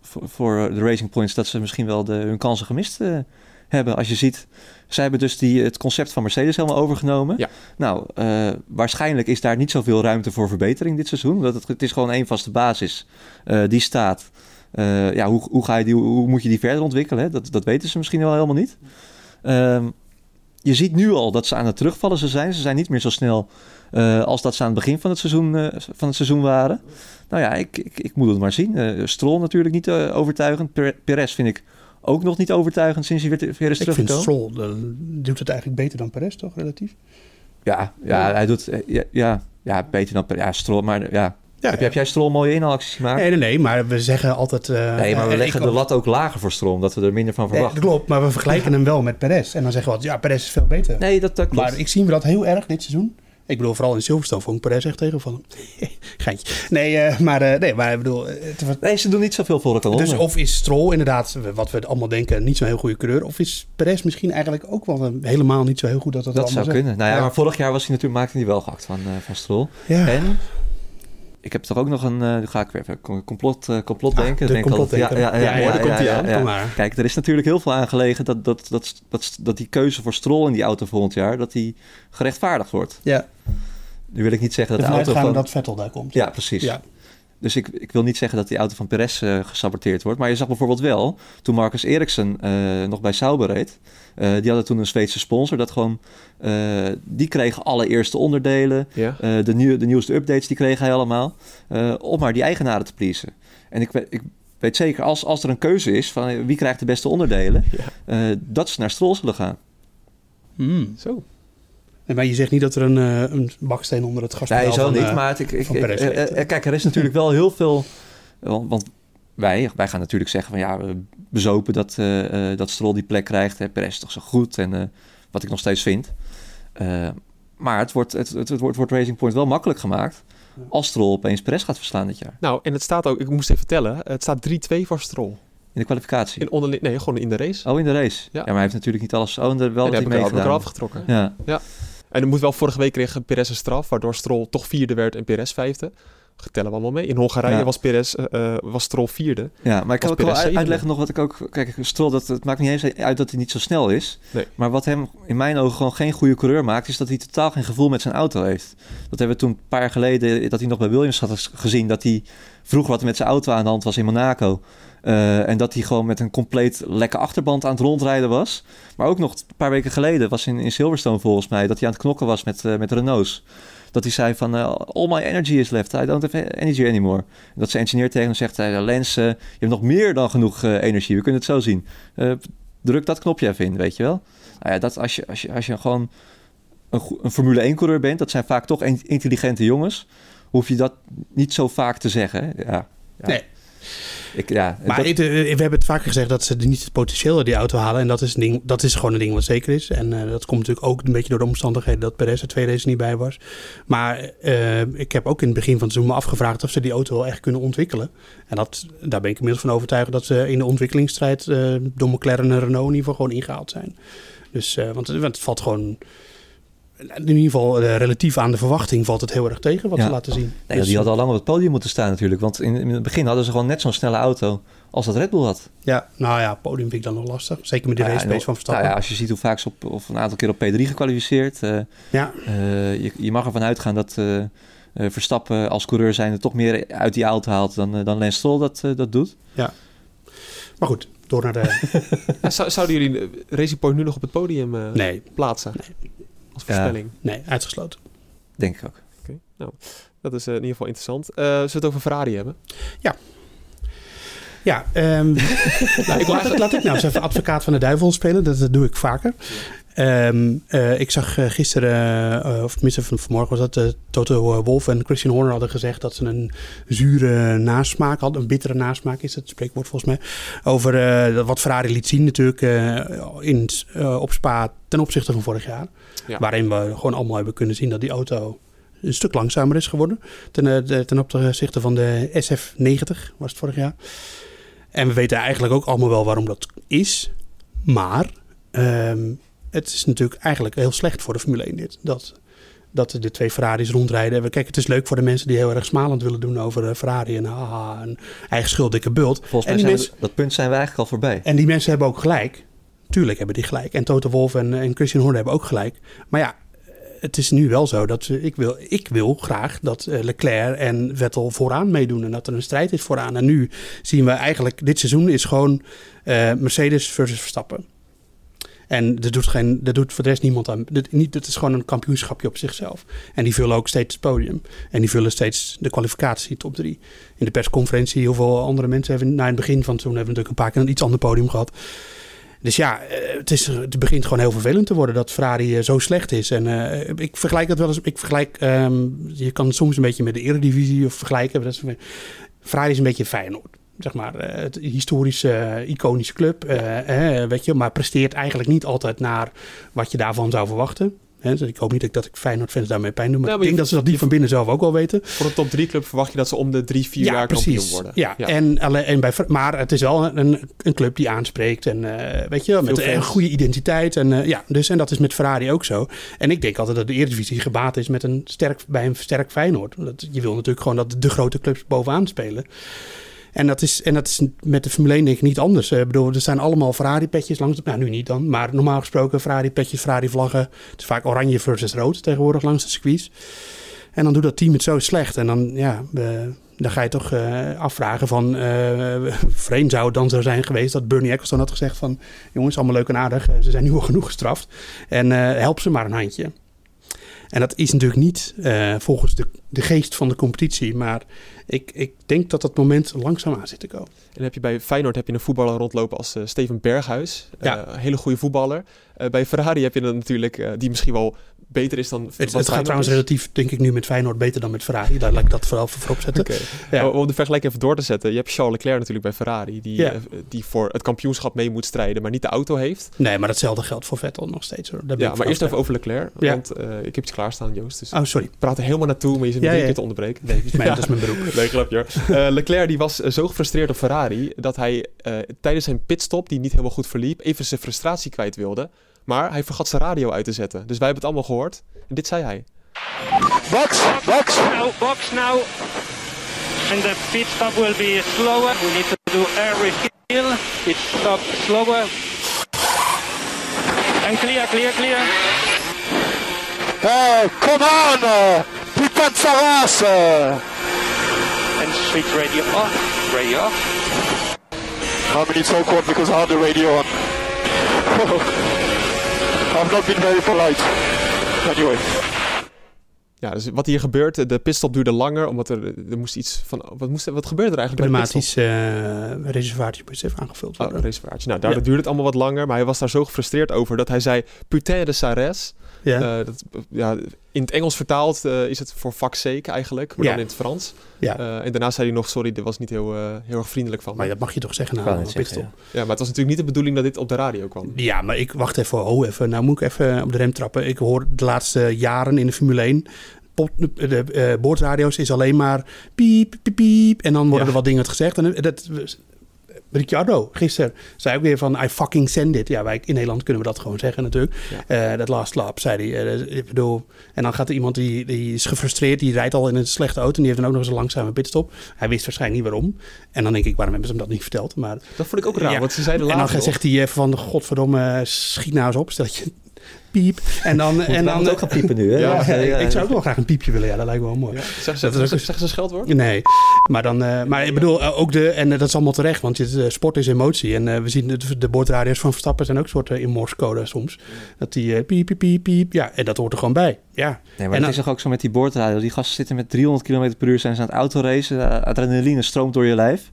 voor, voor, de Racing Points dat ze misschien wel de, hun kansen gemist hebben. Als je ziet, zij hebben dus die, het concept van Mercedes helemaal overgenomen. Ja. Nou, uh, waarschijnlijk is daar niet zoveel ruimte voor verbetering dit seizoen. Dat het, het is gewoon één vaste basis uh, die staat. Uh, ja, hoe, hoe, ga je die, hoe moet je die verder ontwikkelen? Hè? Dat, dat weten ze misschien wel helemaal niet. Um, je ziet nu al dat ze aan het terugvallen ze zijn. Ze zijn niet meer zo snel als dat ze aan het begin van het seizoen, van het seizoen waren. Nou ja, ik, ik, ik moet het maar zien. Stroll natuurlijk niet overtuigend. Perez vind ik ook nog niet overtuigend sinds hij weer, weer is teruggekomen. Ik vind Stroll uh, doet het eigenlijk beter dan Perez, toch, relatief? Ja, ja, hij doet... Ja, ja, ja beter dan Perez. Ja, Stroll, maar ja... Ja, heb, heb, jij Stroll mooie inhaalacties gemaakt? Nee, nee, nee, maar we zeggen altijd... Uh, nee, maar we leggen de lat ook lager voor Stroll, omdat we er minder van verwachten. Nee, dat klopt, maar we vergelijken hem wel met Perez. En dan zeggen we altijd, ja, Perez is veel beter. Nee, dat, dat klopt. Maar ik zie we dat heel erg dit seizoen. Ik bedoel, vooral in Silverstone vond ik Perez echt tegenvallen. *laughs* Geintje. Nee, uh, maar, uh, nee, maar ik bedoel... Het, nee, ze doen niet zoveel voor elkaar. Dus of is Stroll inderdaad, wat we allemaal denken, niet zo'n heel goede coureur. Of is Perez misschien eigenlijk ook wel helemaal niet zo heel goed dat dat, dat zou kunnen. Nou ja, maar vorig jaar was hij natuurlijk, maakte hij wel gehakt van, uh, van Stroll. Ja. En ik heb toch ook nog een, uh, ga ik weer even complot, uh, complot ah, denken. De complot ja, ja, ja, ja, ja, komt ja, ja, Kijk, er is natuurlijk heel veel aangelegen dat, dat, dat, dat, dat die keuze voor Stroll in die auto volgend jaar, dat die gerechtvaardigd wordt. Ja. Nu wil ik niet zeggen dat de, de auto van... dat Vettel daar komt. Ja, precies. Ja. Dus ik, ik wil niet zeggen dat die auto van Perez uh, gesaboteerd wordt. Maar je zag bijvoorbeeld wel, toen Marcus Eriksen uh, nog bij Sauber reed... Uh, die hadden toen een Zweedse sponsor. Dat gewoon, die kregen alle eerste onderdelen. Ja. de, nieuw, de nieuwste updates, die kreeg hij allemaal. om maar die eigenaren te pleasen. En ik, ik weet zeker, als, als er een keuze is van wie krijgt de beste onderdelen... Ja. dat ze naar Stroll zullen gaan. Mm. Zo. Nee, maar je zegt niet dat er een, uh, een baksteen onder het gaspedaal Nee, zo niet. Uh, maar ik, ik, ik, kijk, er is natuurlijk wel heel veel... Want, want, wij, wij gaan natuurlijk zeggen van ja, we bezopen dat, uh, dat Stroll die plek krijgt. Hè, Perez is toch zo goed en wat ik nog steeds vind. maar het wordt, het, het, het, wordt, wordt Racing Point wel makkelijk gemaakt als Stroll opeens Perez gaat verslaan dit jaar. Nou, en het staat ook, ik moest even vertellen, het staat 3-2 voor Stroll. In de kwalificatie? In onder, nee, gewoon in de race. Oh, in de race. Ja, ja maar hij heeft natuurlijk niet alles... Oh, wel nee, heb ik er afgetrokken. Ja. ja. En er moet wel, vorige week kreeg Perez een straf, waardoor Stroll toch vierde werd en Perez vijfde. Getellen we allemaal mee. In Hongarije was Perez, uh, was Stroll vierde. Ja, maar ik kan ook wel uitleggen nog wat ik ook... Kijk, Stroll, dat, het maakt niet eens uit dat hij niet zo snel is. Nee. Maar wat hem in mijn ogen gewoon geen goede coureur maakt... is dat hij totaal geen gevoel met zijn auto heeft. Dat hebben we toen een paar jaar geleden... dat hij nog bij Williams had gezien... dat hij vroeger wat met zijn auto aan de hand was in Monaco... Uh, en dat hij gewoon met een compleet lekke achterband aan het rondrijden was. Maar ook nog een paar weken geleden was in, in Silverstone volgens mij... dat hij aan het knokken was met, uh, met Renault's. Dat hij zei van, uh, all my energy is left. I don't have energy anymore. Dat zijn engineer tegen hem zegt, Lens, je hebt nog meer dan genoeg energie. We kunnen het zo zien. druk dat knopje even in, weet je wel. Nou ja, dat als je, als je, als je gewoon een, een Formule 1-coureur bent... dat zijn vaak toch intelligente jongens... hoef je dat niet zo vaak te zeggen. Ja, ja. Nee. Ik, ja, maar eh, we hebben het vaker gezegd dat ze niet het potentieel die auto halen. En dat is, een ding, dat is gewoon een ding wat zeker is. En uh, dat komt natuurlijk ook een beetje door de omstandigheden dat Perez er twee races niet bij was. Maar uh, ik heb ook in het begin van het seizoen me afgevraagd of ze die auto wel echt kunnen ontwikkelen. En dat, daar ben ik inmiddels van overtuigd dat ze in de ontwikkelingsstrijd uh, door McLaren en Renault in ieder geval gewoon ingehaald zijn. Dus, want, want het valt gewoon in ieder geval uh, relatief aan de verwachting valt het heel erg tegen wat ze laten zien. Nee, dus, die had al lang op het podium moeten staan natuurlijk. Want in, in, het begin hadden ze gewoon net zo'n snelle auto als dat Red Bull had. Ja, nou ja, podium vind ik dan nog lastig. Zeker met de race pace van Verstappen. Nou ja, als je ziet hoe vaak ze op, of een aantal keer op P3 gekwalificeerd. Uh, ja. Uh, je, je, mag ervan uitgaan dat Verstappen als coureur zijn toch meer uit die auto haalt dan, dan Lance Stroll dat, dat doet. Ja. Maar goed, door naar de... *laughs* ja, zouden jullie Racing Point nu nog op het podium nee. plaatsen? Nee als voorspelling? nee, uitgesloten. Denk ik ook. Oké, nou, dat is uh, in ieder geval interessant. Uh, zullen we het over Ferrari hebben? Ja. Ja, um, *laughs* nou, ik laat, laat ik nou eens even advocaat van de duivel spelen. Dat, dat doe ik vaker. Um, uh, ik zag gisteren, uh, of tenminste van vanmorgen was dat, Toto Wolf en Christian Horner hadden gezegd dat ze een zure nasmaak hadden. Een bittere nasmaak is het spreekwoord volgens mij. Over wat Ferrari liet zien natuurlijk in, op Spa ten opzichte van vorig jaar. Ja. Waarin we gewoon allemaal hebben kunnen zien dat die auto een stuk langzamer is geworden. Ten, ten opzichte van de SF90 was het vorig jaar. En we weten eigenlijk ook allemaal wel waarom dat is. Maar um, het is natuurlijk eigenlijk heel slecht voor de Formule 1 dit. Dat, dat de twee Ferraris rondrijden. Kijk, het is leuk voor de mensen die heel erg smalend willen doen over Ferrari en haha, een eigen schuld, dikke bult. Volgens mij zijn mensen, dat punt zijn we eigenlijk al voorbij. En die mensen hebben ook gelijk. Tuurlijk hebben die gelijk. En Toto Wolff en, en Christian Horner hebben ook gelijk. Maar ja, het is nu wel zo dat ik wil, ik wil graag dat eh, Leclerc en Vettel vooraan meedoen. En dat er een strijd is vooraan. En nu zien we eigenlijk, dit seizoen is gewoon uh, Mercedes versus Verstappen. En dat doet, geen, dat doet voor de rest niemand aan. Dat, niet, dat is gewoon een kampioenschapje op zichzelf. En die vullen ook steeds het podium. En die vullen steeds de kwalificatie top 3. In de persconferentie, heel veel andere mensen hebben... Na het begin van seizoen hebben we natuurlijk een paar keer een iets ander podium gehad. Dus ja, eh, het, is, het begint gewoon heel vervelend te worden dat Ferrari eh, zo slecht is. En uh, ik vergelijk dat wel eens. Ik vergelijk, um, je kan het soms een beetje met de Eredivisie of vergelijken. Ferrari is een beetje Feyenoord zeg maar, het historische, iconische club. Uh, weet je, maar presteert eigenlijk niet altijd naar wat je daarvan zou verwachten. dus ik hoop niet dat ik Feyenoord-fans daarmee pijn doe. Maar, ik denk dat ze dat die van binnen zelf ook wel weten. Voor een top 3 club verwacht je dat ze om de drie, vier jaar precies. kampioen worden. Ja, ja. En, en bij, maar het is wel een, een club die aanspreekt. En weet je, met een goede identiteit. En, ja, dus, en dat is met Ferrari ook zo. En ik denk altijd dat de Eredivisie gebaat is met een sterk, bij een sterk Feyenoord. Dat, je wil natuurlijk gewoon dat de grote clubs bovenaan spelen. En dat is, en dat is met de Formule 1 denk ik niet anders. Ik bedoel, er zijn allemaal Ferrari-petjes langs. Nou, nu niet dan. Maar normaal gesproken Ferrari-petjes, Ferrari-vlaggen. Het is vaak oranje versus rood tegenwoordig langs de circuits. En dan doet dat team het zo slecht. En dan, ja, dan ga je toch uh, afvragen van... Uh, vreemd zou het dan zo zijn geweest dat Bernie Ecclestone had gezegd van... jongens, allemaal leuk en aardig. Ze zijn nu al genoeg gestraft. En help ze maar een handje. En dat is natuurlijk niet volgens de, de geest van de competitie. Maar ik, ik denk dat dat moment langzaam aan zit te komen. En dan heb je bij Feyenoord heb je een voetballer rondlopen als Steven Berghuis. Ja. een hele goede voetballer. bij Ferrari heb je dan natuurlijk, die misschien wel beter is dan. Het, het gaat trouwens relatief, denk ik, nu met Feyenoord beter dan met Ferrari. Daar laat ik dat vooral voorop zetten. Okay. Ja. Om de vergelijking even door te zetten. Je hebt Charles Leclerc natuurlijk bij Ferrari, die, ja. uh, die voor het kampioenschap mee moet strijden, maar niet de auto heeft. Nee, maar datzelfde geldt voor Vettel nog steeds. Hoor. ja, maar eerst even over Leclerc. Want uh, ik heb iets klaarstaan, Joost. Dus oh, sorry. Ik praat er helemaal naartoe, maar je zit ja, een keer te onderbreken. Nee, dat is mijn, dat is mijn beroep. nee, grapje uh, Leclerc die was zo gefrustreerd op Ferrari dat hij tijdens zijn pitstop, die niet helemaal goed verliep, even zijn frustratie kwijt wilde. Maar hij vergat zijn radio uit te zetten. Dus wij hebben het allemaal gehoord. En dit zei hij. Box, box. Now, box now. And the pit stop will be slower. We need to do air refill. Pit stop slower. And clear, clear, clear. Hey, come on! Uh, de sa And switch radio off. Radio off. How many so cold because I had the radio on. *laughs* I've not been very polite. Anyway. Ja, dus wat hier gebeurt, de pitstop duurde langer, omdat er, er moest iets van... Wat, moest, wat gebeurde er eigenlijk Pneumatisch uh, reservaatje moest even aangevuld worden. Oh, reservaatje. Nou, daardoor duurde het allemaal wat langer, maar hij was daar zo gefrustreerd over dat hij zei, putain de Sares. Ja. Uh, dat, ja, in het Engels vertaald uh, is het voor fuck's sake eigenlijk, maar ja. dan in het Frans. Ja. Uh, en daarna zei hij nog, sorry, dit was niet heel, heel erg vriendelijk van Maar dat mag je toch zeggen na een pitstop? Ja. ja. maar het was natuurlijk niet de bedoeling dat dit op de radio kwam. Ja, maar ik wacht even, oh even, nou moet ik even op de rem trappen. Ik hoor de laatste jaren in de Formule 1 de uh, boordradio's is alleen maar piep, piep, piep. En dan worden er wat dingen gezegd. En dat, Ricciardo gisteren zei ook weer van I fucking send it. Ja, wij in Nederland kunnen we dat gewoon zeggen natuurlijk. Dat uh, last lap, zei hij. Uh, ik bedoel, en dan gaat er iemand die, die is gefrustreerd, die rijdt al in een slechte auto en die heeft dan ook nog eens een langzame pitstop. Hij wist waarschijnlijk niet waarom. En dan denk ik, waarom hebben ze hem dat niet verteld? Maar, dat vond ik ook raar, want ze zeiden later En dan zegt hij even van, godverdomme, schiet nou eens op, stel je piep. En dan, en dan ook gaan piepen nu. Hè? Ja, ik zou ook wel graag een piepje willen. Ja, dat lijkt me wel mooi. Ja. Zeg, ze, dat zeg, ze scheldwoord? Nee, maar dan, uh, maar ik bedoel uh, ook de en uh, dat is allemaal terecht, want je, sport is emotie en we zien de, de bordradio's van Verstappen zijn ook soorten in morsecode soms. Dat die piep, piep, piep, piep, ja, en dat hoort er gewoon bij. Ja. Nee, maar en het is ook zo met die boordradio. Die gasten zitten met 300 km per uur, zijn ze aan het autoracen, adrenaline stroomt door je lijf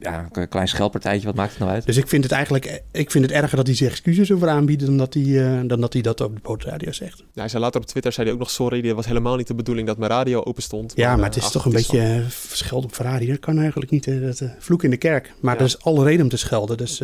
ja, een klein schelpartijtje, wat maakt het nou uit? Dus ik vind het eigenlijk ik vind het erger dat hij zich excuses over aanbiedt dan dat hij, uh, dan dat, hij dat op de boordradio zegt. Ja, hij zei later op Twitter zei hij ook nog sorry, dit was helemaal niet de bedoeling dat mijn radio open stond. ja, maar het is toch een beetje uh, scheld op Ferrari. Dat kan eigenlijk niet. dat, vloek in de kerk. Maar ja. er is alle reden om te schelden. Dus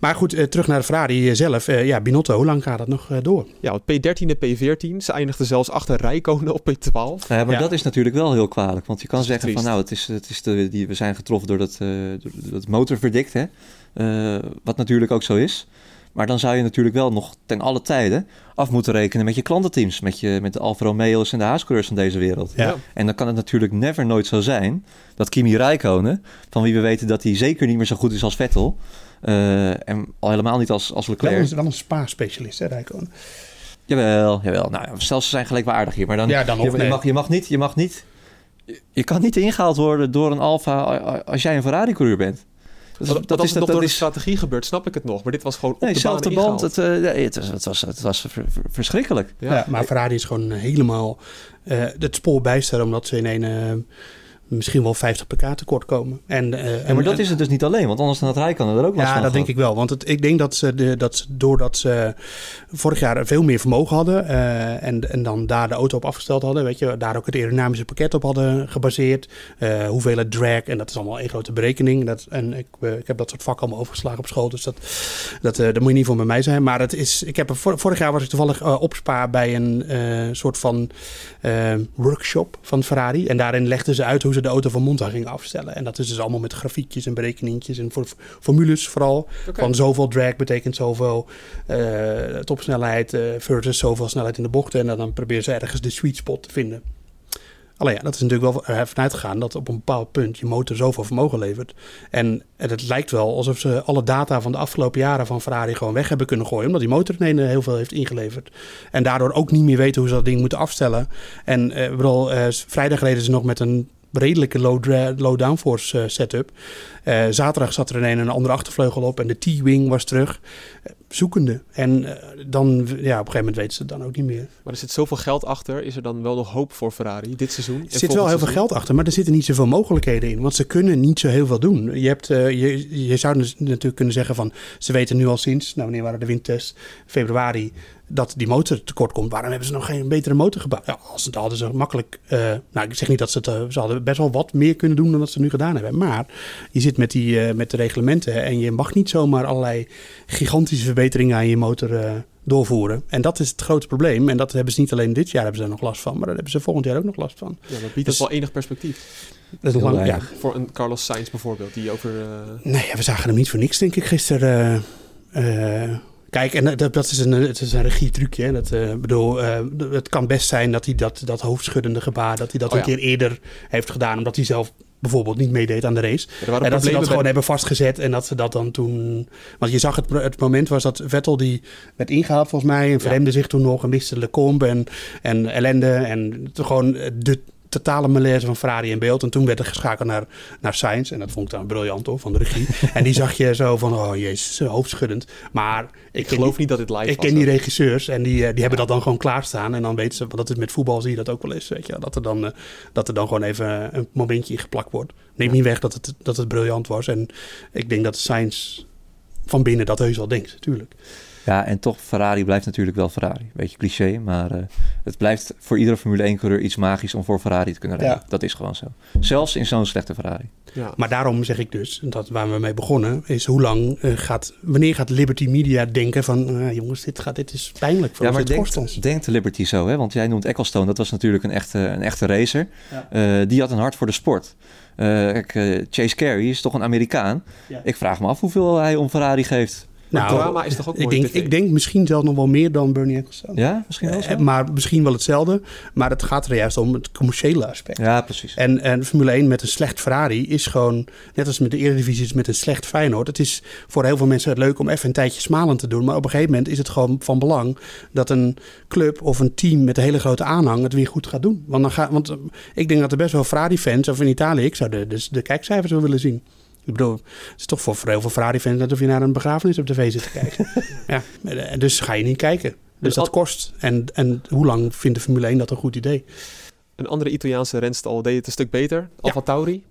maar goed, eh, terug naar de Ferrari eh, zelf. Eh, ja, Binotto, hoe lang gaat dat nog door? Ja, P13 en P14. Ze eindigden zelfs achter Rijkonen op P12. Ja, maar dat is natuurlijk wel heel kwalijk. Want je kan zeggen van nou, het is, het is de, die, we zijn getroffen door dat, door dat motorverdict. Hè? wat natuurlijk ook zo is. Maar dan zou je natuurlijk wel nog ten alle tijden af moeten rekenen met je klantenteams. Met, je, met de Alfa Romeo's en de Haascoureurs van deze wereld. Ja. En dan kan het natuurlijk never nooit zo zijn dat Kimi Räikkönen, van wie we weten dat hij zeker niet meer zo goed is als Vettel... Uh, en al helemaal niet als, als Leclerc. Wel een, wel een spa-specialist, hè, Rijkoon? Jawel, jawel. Nou, stel ze zijn gelijkwaardig hier. Maar dan, ja, dan je, je, mag, je mag niet... Je mag niet je kan niet ingehaald worden door een Alfa als jij een Ferrari-coureur bent. Dat, dat, dat, is, dat, door de strategie gebeurt, snap ik het nog. Maar dit was gewoon op nee, de baan band. Het, uh, het, was, het, was, het was verschrikkelijk. Ja. ja. maar Ferrari is gewoon helemaal uh, het spoor bijster... omdat ze in een misschien wel 50 pk tekort komen. En, uh, ja, maar dat is het dus niet alleen, want anders dan het Rijkan er ook wel Ja, dat denk ik wel. Want het, ik denk dat ze, de, dat ze doordat ze vorig jaar veel meer vermogen hadden uh, en, en dan daar de auto op afgesteld hadden, weet je, daar ook het aerodynamische pakket op hadden gebaseerd, uh, hoeveelheid drag, en dat is allemaal één grote berekening. Dat, en ik, ik heb dat soort vakken allemaal overgeslagen op school, dus dat, dat, dat moet je niet voor bij mij zijn. Maar het is, ik heb vorig jaar was ik toevallig opspaar bij een soort van workshop van Ferrari en daarin legden ze uit hoe ze de auto van Monza gingen afstellen. En dat is dus allemaal met grafiekjes en berekeningjes en voor, formules vooral. Van zoveel drag betekent zoveel uh, topsnelheid uh, versus zoveel snelheid in de bochten. En dan, proberen ze ergens de sweet spot te vinden. Alleen ja, dat is natuurlijk wel ervan uitgegaan dat op een bepaald punt je motor zoveel vermogen levert. En, het lijkt wel alsof ze alle data van de afgelopen jaren van Ferrari gewoon weg hebben kunnen gooien. Omdat die motor ineens heel veel heeft ingeleverd. En daardoor ook niet meer weten hoe ze dat ding moeten afstellen. En uh, bedoel, uh, vrijdag reden ze nog met een redelijke low, low downforce uh, setup. Uh, zaterdag zat er ineens een andere achtervleugel op en de T-wing was terug. Uh, zoekende. En dan, ja, op een gegeven moment weten ze het dan ook niet meer. Maar er zit zoveel geld achter. Is er dan wel nog hoop voor Ferrari dit seizoen? Er zit wel heel veel geld achter, maar er zitten niet zoveel mogelijkheden in. Want ze kunnen niet zo heel veel doen. Je, hebt, je, je zou dus natuurlijk kunnen zeggen van... ze weten nu al sinds, nou wanneer waren de windtests? Februari dat die motor tekort komt. Waarom hebben ze nog geen betere motor gebouwd? Ja, als het hadden ze makkelijk. Uh, nou, ik zeg niet dat ze het. Uh, ze hadden best wel wat meer kunnen doen dan dat ze nu gedaan hebben. Maar je zit met, die, uh, met de reglementen en je mag niet zomaar allerlei gigantische verbeteringen aan je motor doorvoeren. En dat is het grote probleem. En dat hebben ze niet alleen dit jaar hebben ze er nog last van, maar daar hebben ze volgend jaar ook nog last van. Ja, dat biedt dus, wel enig perspectief. Dat is lang, ja. Voor een Carlos Sainz bijvoorbeeld, die over. Nee, we zagen hem niet voor niks, denk ik, gisteren. Kijk, en dat, dat is een, het is een regietrucje. Dat, uh, bedoel, uh, het kan best zijn dat hij dat, dat hoofdschuddende gebaar... dat hij dat oh, een ja. keer eerder heeft gedaan... omdat hij zelf bijvoorbeeld niet meedeed aan de race. en dat ze dat gewoon hebben vastgezet en dat ze dat dan toen... Want je zag het, het moment was dat Vettel die werd ingehaald volgens mij... en verremde ja. zich toen nog en miste Lecombe en, en ellende. En gewoon de totale malaise van Ferrari in beeld. En toen werd er geschakeld naar, naar Sainz. En dat vond ik dan briljant hoor, van de regie. *laughs* en die zag je zo van, oh jezus, hoofdschuddend. Maar ik, ik geloof die, niet dat het live ik was. Ik ken die regisseurs en die, eh, die hebben dat dan gewoon klaarstaan. En dan weten ze, want dat is met voetbal zie je dat ook wel eens. Weet je, dat, er dan, uh, dat er dan gewoon even een momentje geplakt wordt. Neem niet weg dat het, dat het briljant was. En ik denk dat Sainz van binnen dat heus wel denkt, natuurlijk. Ja, en toch, Ferrari blijft natuurlijk wel Ferrari. Beetje cliché, maar uh, het blijft voor iedere Formule 1-coureur iets magisch om voor Ferrari te kunnen rijden. Ja. Dat is gewoon zo. Zelfs in zo'n slechte Ferrari. Ja. Maar daarom zeg ik dus, dat waar we mee begonnen, is hoe lang uh, gaat, wanneer gaat Liberty Media denken van, uh, jongens, dit, gaat, dit is pijnlijk voor ja, maar denkt, ons. denkt Liberty zo, hè? want jij noemt Ecclestone, dat was natuurlijk een echte, een echte racer. Ja. die had een hart voor de sport. kijk, Chase Carey is toch een Amerikaan. Ja. Ik vraag me af hoeveel hij om Ferrari geeft. Nou, drama is toch ook ik denk, ik denk misschien zelfs nog wel meer dan Bernie Ecclestone. Ja, misschien wel zo. maar misschien wel hetzelfde. Maar het gaat er juist om het commerciële aspect. Ja, precies. En, en Formule 1 met een slecht Ferrari is gewoon... net als met de Eredivisie met een slecht Feyenoord. Het is voor heel veel mensen leuk om even een tijdje smalend te doen. Maar op een gegeven moment is het gewoon van belang... dat een club of een team met een hele grote aanhang het weer goed gaat doen. Want, dan gaat, want ik denk dat er best wel Ferrari-fans... of in Italië, ik zou de, de, de kijkcijfers wel willen zien. Ik bedoel, het is toch voor heel veel Ferrari-fans net of je naar een begrafenis op tv zit te kijken. *laughs* ja, dus ga je niet kijken. Dus dat kost. En, en hoe lang vindt de Formule 1 dat een goed idee? Een andere Italiaanse renstal deed het een stuk beter. Alfa Tauri.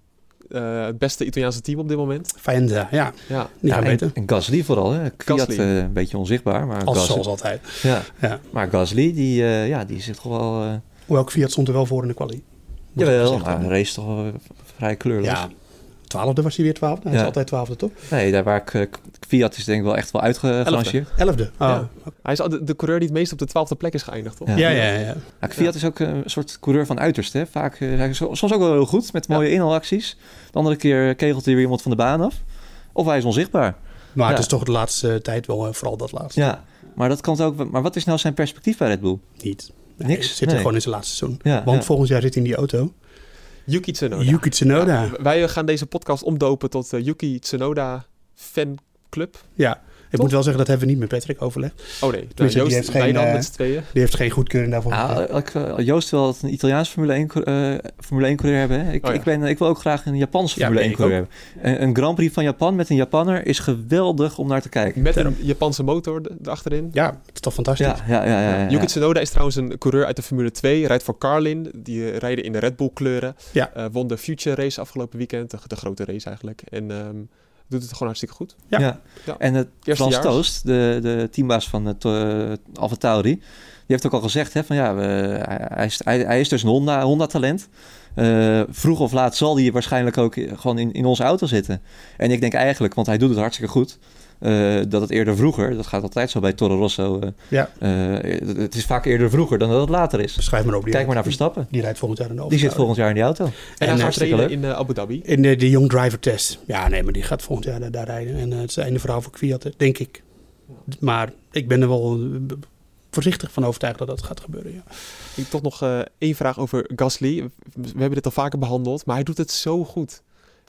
Uh, het beste Italiaanse team op dit moment. Faenza, ja. ja. Beter. En Gasly vooral. Hè. Gasly. Uh, een beetje onzichtbaar. Maar Als, Gasly, zoals altijd. Ja. ja. Maar Gasly, die, uh, ja, die zit toch wel... Uh... Hoewel Fiat stond er wel voor in de kwalie. Jawel, maar een race toch vrij kleurloos. Ja, twaalfde was hij weer twaalfde. Hij ja. is altijd twaalfde, toch? Nee, daar waar ik, uh, Fiat is denk ik wel echt wel uitgerangeerd. Elfde. Oh. Ja. Hij is de, de, coureur die het meest op de twaalfde plek is geëindigd, toch? Ja, ja, ja. ja. ja Fiat is ook een soort coureur van uiterst. Hè? Vaak, uh, soms ook wel heel goed met mooie inhaalacties. De andere keer kegelt hij weer iemand van de baan af. Of hij is onzichtbaar. Maar het is toch de laatste tijd wel vooral dat laatste. Ja, maar dat kan ook. Maar wat is nou zijn perspectief bij Red Bull? Niet. Niks. Zit er gewoon in zijn laatste seizoen. Want volgend jaar zit hij in die auto. Yuki Tsunoda. Yuki Tsunoda. wij gaan deze podcast omdopen tot uh, Yuki Tsunoda fanclub. Ja. Ik moet wel zeggen, dat hebben we niet met Patrick overlegd. Oh nee, nou, Joost, die heeft geen, uh, met tweeën. Die heeft geen goedkeuring daarvoor. Ah, Joost wil een Italiaans Formule 1, uh, Formule 1 coureur hebben. Hè? Ik, oh, ja. ik, ben, ik wil ook graag een Japanse Formule ja, 1 coureur hebben. Een, een, Grand Prix van Japan met een Japanner is geweldig om naar te kijken. Met een Japanse motor erachterin. Ja, dat is toch fantastisch. Ja, ja, ja, ja, ja, Yuki Tsunoda is trouwens een coureur uit de Formule 2. Rijdt voor Carlin. Die rijden in de Red Bull kleuren. Ja. Uh, won de Future Race afgelopen weekend. De, de grote race eigenlijk. En... Um, doet het gewoon hartstikke goed. Ja. ja. ja. En het Frans Toost, de, de teambaas van het uh, Alfa Tauri, die heeft ook al gezegd hè, van ja, we, hij, is, hij, hij, is dus een Honda, Honda talent. Uh, vroeg of laat zal hij waarschijnlijk ook gewoon in, in onze auto zitten. En ik denk eigenlijk, want hij doet het hartstikke goed. Uh, dat het eerder vroeger, dat gaat altijd zo bij Toro Rosso. Uh, ja. Uh, het is vaak eerder vroeger dan dat het later is. Schrijf maar op. Kijk maar naar Verstappen. Die, die rijdt volgend jaar in de Die zit volgend jaar in die auto. En, en hij in Abu Dhabi. In de, de Young Driver Test. Ja, nee, maar die gaat volgend jaar daar, daar rijden. En het is het einde verhaal voor Kwiat, denk ik. Maar ik ben er wel voorzichtig van overtuigd dat dat gaat gebeuren. Ja. Ik toch nog één vraag over Gasly. We hebben dit al vaker behandeld, maar hij doet het zo goed.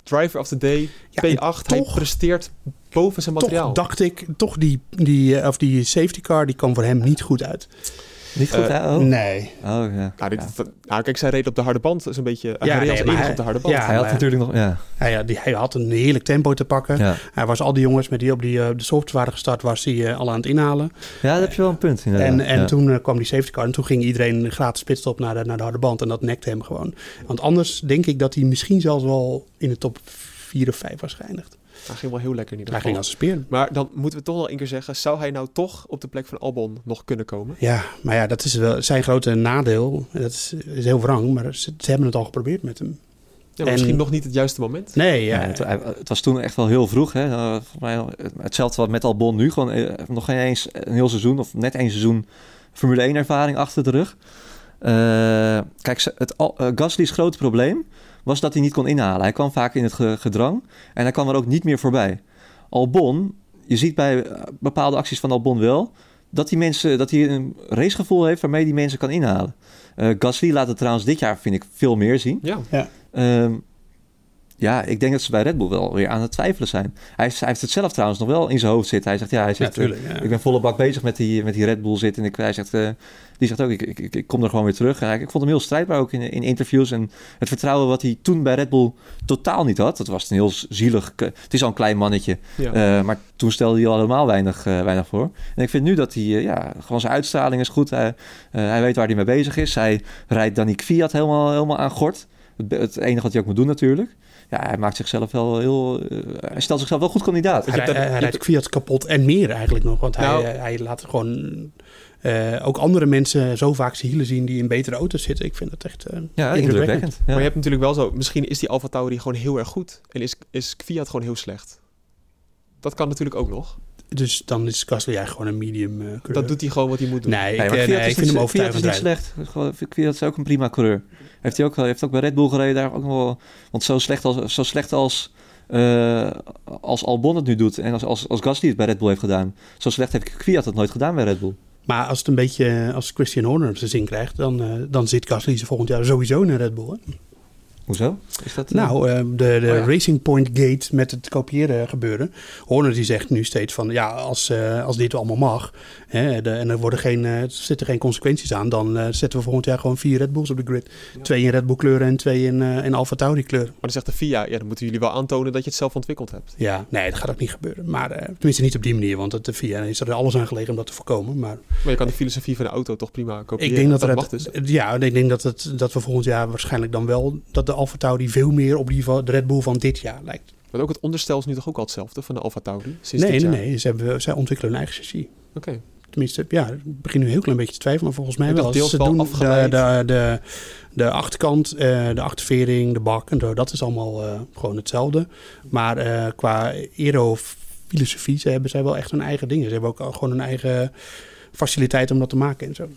Driver of the Day, ja, P8. Toch, hij presteert boven zijn materiaal. Toch dacht ik, toch die, die, of die safety car, die kwam voor hem niet goed uit. Niet goed, uh, oh. Nee. Oh, ja. Nou, dit, ja. nou, kijk, zij reed op de harde band. is een beetje... Ja, hij nee, hij, op de harde band. Ja, hij had natuurlijk nog... Ja. Hij, die, hij had een heerlijk tempo te pakken. Ja. Hij was al die jongens met die op die, uh, de soft waren gestart, was hij uh, al aan het inhalen. Ja, dat heb je wel een punt. Inderdaad. En, en toen kwam die safety car en toen ging iedereen gratis pitstop naar de, naar de harde band. En dat nekte hem gewoon. Want anders denk ik dat hij misschien zelfs wel in de top 4 of 5 was geëindigd. Hij ging wel heel lekker in ieder geval. Hij ging als een speer. Maar dan moeten we toch wel een keer zeggen... zou hij nou toch op de plek van Albon nog kunnen komen? Ja, maar ja, dat is wel zijn grote nadeel. Dat is, is heel wrang, maar ze, ze, hebben het al geprobeerd met hem. Ja, en, misschien nog niet het juiste moment. Nee, ja. het, het, was toen echt wel heel vroeg. Hè? Uh, mij, hetzelfde wat met Albon nu. Gewoon uh, nog geen eens een heel seizoen of net één seizoen Formule 1 ervaring achter de rug. Uh, kijk, het, Gasly's grote probleem was dat hij niet kon inhalen. Hij kwam vaak in het gedrang en hij kwam er ook niet meer voorbij. Albon, je ziet bij eh, bepaalde acties van Albon wel dat die mensen, dat hij een racegevoel heeft waarmee die mensen kan inhalen. Uh, Gasly laat het trouwens dit jaar, vind ik, veel meer zien. Ja. ja. Um, ja, ik denk dat ze bij Red Bull wel weer aan het twijfelen zijn. Hij, hij heeft het zelf trouwens nog wel in zijn hoofd zitten. Hij zegt, ja, hij zegt, ja, tuurlijk, ja. ik ben volle bak bezig met die, met die Red Bull zitten. En ik, hij zegt, uh, die zegt ook, ik, ik, ik, kom er gewoon weer terug. ik vond hem heel strijdbaar ook in, in interviews. En het vertrouwen wat hij toen bij Red Bull totaal niet had. Dat was een heel zielig... Het is al een klein mannetje. Ja. Uh, maar toen stelde hij al helemaal weinig, uh, weinig voor. En ik vind nu dat hij, ja, gewoon zijn uitstraling is goed. Hij, hij weet waar hij mee bezig is. Hij rijdt Danik Fiat helemaal, helemaal aan gort. Het, het enige wat hij ook moet doen natuurlijk ja, hij maakt zichzelf wel heel. Uh, hij stelt zichzelf wel goed kandidaat. Hij, hij, hij rijdt Fiat kapot en meer eigenlijk nog. Want nou, hij, hij laat gewoon uh, ook andere mensen zo vaak zijn hielen zien die in betere auto's zitten. Ik vind dat echt uh, ja, indrukwekkend. Ja. Maar je hebt natuurlijk wel zo. Misschien is die Alfa Tauri gewoon heel erg goed. En is, is Fiat gewoon heel slecht. Dat kan natuurlijk ook nog. Dus dan is Gasly eigenlijk gewoon een medium uh, Dat doet hij gewoon wat hij moet doen. Nee, ik, nee, nee, ik vind hem overtuigend Fiat is niet slecht. Fiat is ook een prima coureur. Heeft hij ook, heeft ook bij Red Bull gereden daar ook wel. Want zo slecht als, zo slecht als, uh, als Albon het nu doet en als, als, als Gasly het bij Red Bull heeft gedaan. Zo slecht heeft Fiat het nooit gedaan bij Red Bull. Maar als het een beetje als Christian Horner zijn zin krijgt, dan, uh, dan zit Gasly ze volgend jaar sowieso in Red Bull. Hè? Hoezo? Is dat, nou, uh, de, de oh, ja. Racing Point Gate met het kopiëren gebeuren. Horner die zegt nu steeds van ja, als, uh, als dit allemaal mag hè, de, en er, worden geen, uh, er zitten geen consequenties aan, dan zetten we volgend jaar gewoon vier Red Bulls op de grid. Ja. Twee in Red Bull kleuren en twee in, in Alfa Tauri kleuren. Maar dan zegt de FIA, ja, dan moeten jullie wel aantonen dat je het zelf ontwikkeld hebt. Ja, nee, dat gaat ook niet gebeuren. Maar tenminste niet op die manier, want de FIA is er alles aan gelegen om dat te voorkomen. Maar, maar je kan de filosofie van de auto toch prima kopiëren. Ik denk dat, dat, dat het, dus. Ja, ik denk dat, het, dat we volgend jaar waarschijnlijk dan wel, dat de Alfa Tauri veel meer op die van de Red Bull van dit jaar lijkt. Maar ook het onderstel is nu toch ook al hetzelfde van de Alfa Tauri? Sinds nee, dit nee, jaar? nee. Ze hebben, zij ontwikkelen hun eigen chassis. Oké. Okay. Tenminste, ja, ik begin nu een heel klein beetje te twijfelen, maar volgens mij wel. Ze doen de, de, de, de achterkant, uh, de achtervering, de bak en zo, dat is allemaal uh, gewoon hetzelfde. Maar uh, qua aero-filosofie, ze hebben zij wel echt hun eigen dingen. Ze hebben ook gewoon een eigen faciliteit om dat te maken en zo.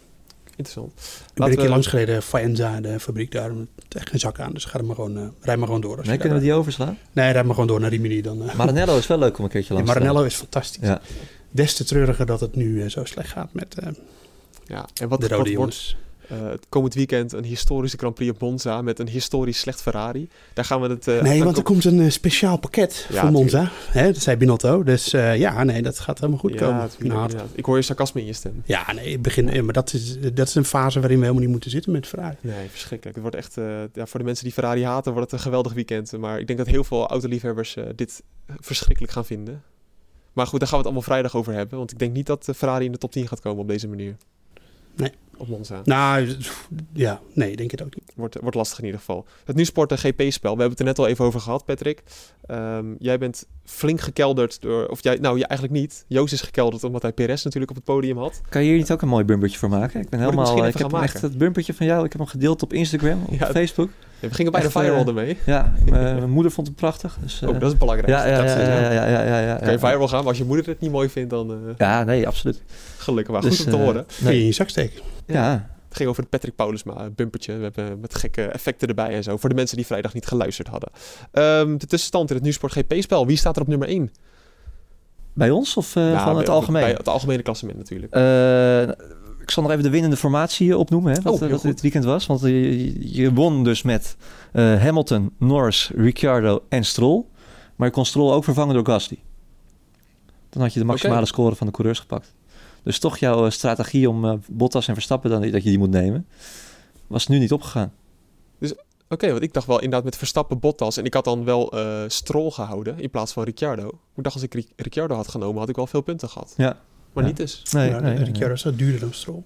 Interessant. Ik ben een keer langs gereden, Faenza, de fabriek daar. Echt geen zak aan, dus ga er maar gewoon, uh, rijd maar gewoon door. Nee, kunnen we die overslaan? Nee, rijd maar gewoon door naar Rimini dan. Uh. Maranello is wel leuk om een keertje langs te ja, Maranello is fantastisch. Ja. Des te treuriger dat het nu uh, zo slecht gaat met ja, en wat, de rode wat wordt, Uh, komend weekend een historische Grand Prix op Monza met een historisch slecht Ferrari. Daar gaan we het... Uh, nee, want er komt een speciaal pakket voor Monza. Hè, dat zei Binotto. Dus ja, nee, dat gaat helemaal goed komen. Nou, Ik hoor je sarcasme in je stem. Ja, nee, begin, maar dat is, dat is een fase waarin we helemaal niet moeten zitten met Ferrari. Nee, verschrikkelijk. Het wordt echt... ja, voor de mensen die Ferrari haten wordt het een geweldig weekend. Maar ik denk dat heel veel autoliefhebbers dit verschrikkelijk gaan vinden. Maar goed, daar gaan we het allemaal vrijdag over hebben. Want ik denk niet dat Ferrari in de top 10 gaat komen op deze manier. Nee. Op Monza. Nou, ja, nee, denk ik het ook niet. Wordt, wordt lastig in ieder geval. Het nu sport GP-spel. We hebben het er net al even over gehad, Patrick. Um, jij bent flink gekelderd door... Of jij, nou, je eigenlijk niet. Joost is gekelderd omdat hij Perez natuurlijk op het podium had. Kan je hier niet ook een mooi bumpertje voor maken? Ik ben helemaal... Ik, ik heb echt het bumpertje van jou. Ik heb hem gedeeld op Instagram, op Facebook. Ja, we gingen bijna Echt, viral uh, ermee. Ja, *laughs* mijn moeder vond het prachtig. Dus, uh, oh, dat is belangrijk. Ja, ja, ja, ja, ja, ja, ja, ja, Kan je viral gaan, maar als je moeder het niet mooi vindt, dan... Uh, ja, nee, absoluut. Gelukkig, maar dus, goed om te horen. Nee. in je zak steken. Ja. Het ging over het Patrick Paulusma bumpertje. We hebben met gekke effecten erbij en zo. Voor de mensen die vrijdag niet geluisterd hadden. Um, de tussenstand in het Nusport GP-spel. Wie staat er op nummer 1? Bij ons of uh, van het algemeen? Bij het algemene klassement natuurlijk. Uh, ik zal nog even de winnende formatie opnoemen, hè, wat, oh, wat dit weekend was. Want je, je won dus met uh, Hamilton, Norris, Ricciardo en Stroll. Maar je kon Stroll ook vervangen door Gasly. Dan had je de maximale okay. score van de coureurs gepakt. Dus toch jouw strategie om uh, Bottas en Verstappen dan dat je die moet nemen, was nu niet opgegaan. Dus oké, okay, want ik dacht wel inderdaad met Verstappen Bottas en ik had dan wel uh, Stroll gehouden in plaats van Ricciardo. Ik dacht als ik Ricciardo had genomen, had ik wel veel punten gehad. Ja. Maar niet dus. Nee, ja, nee, Ricciardo is zo duurder dan Stroll.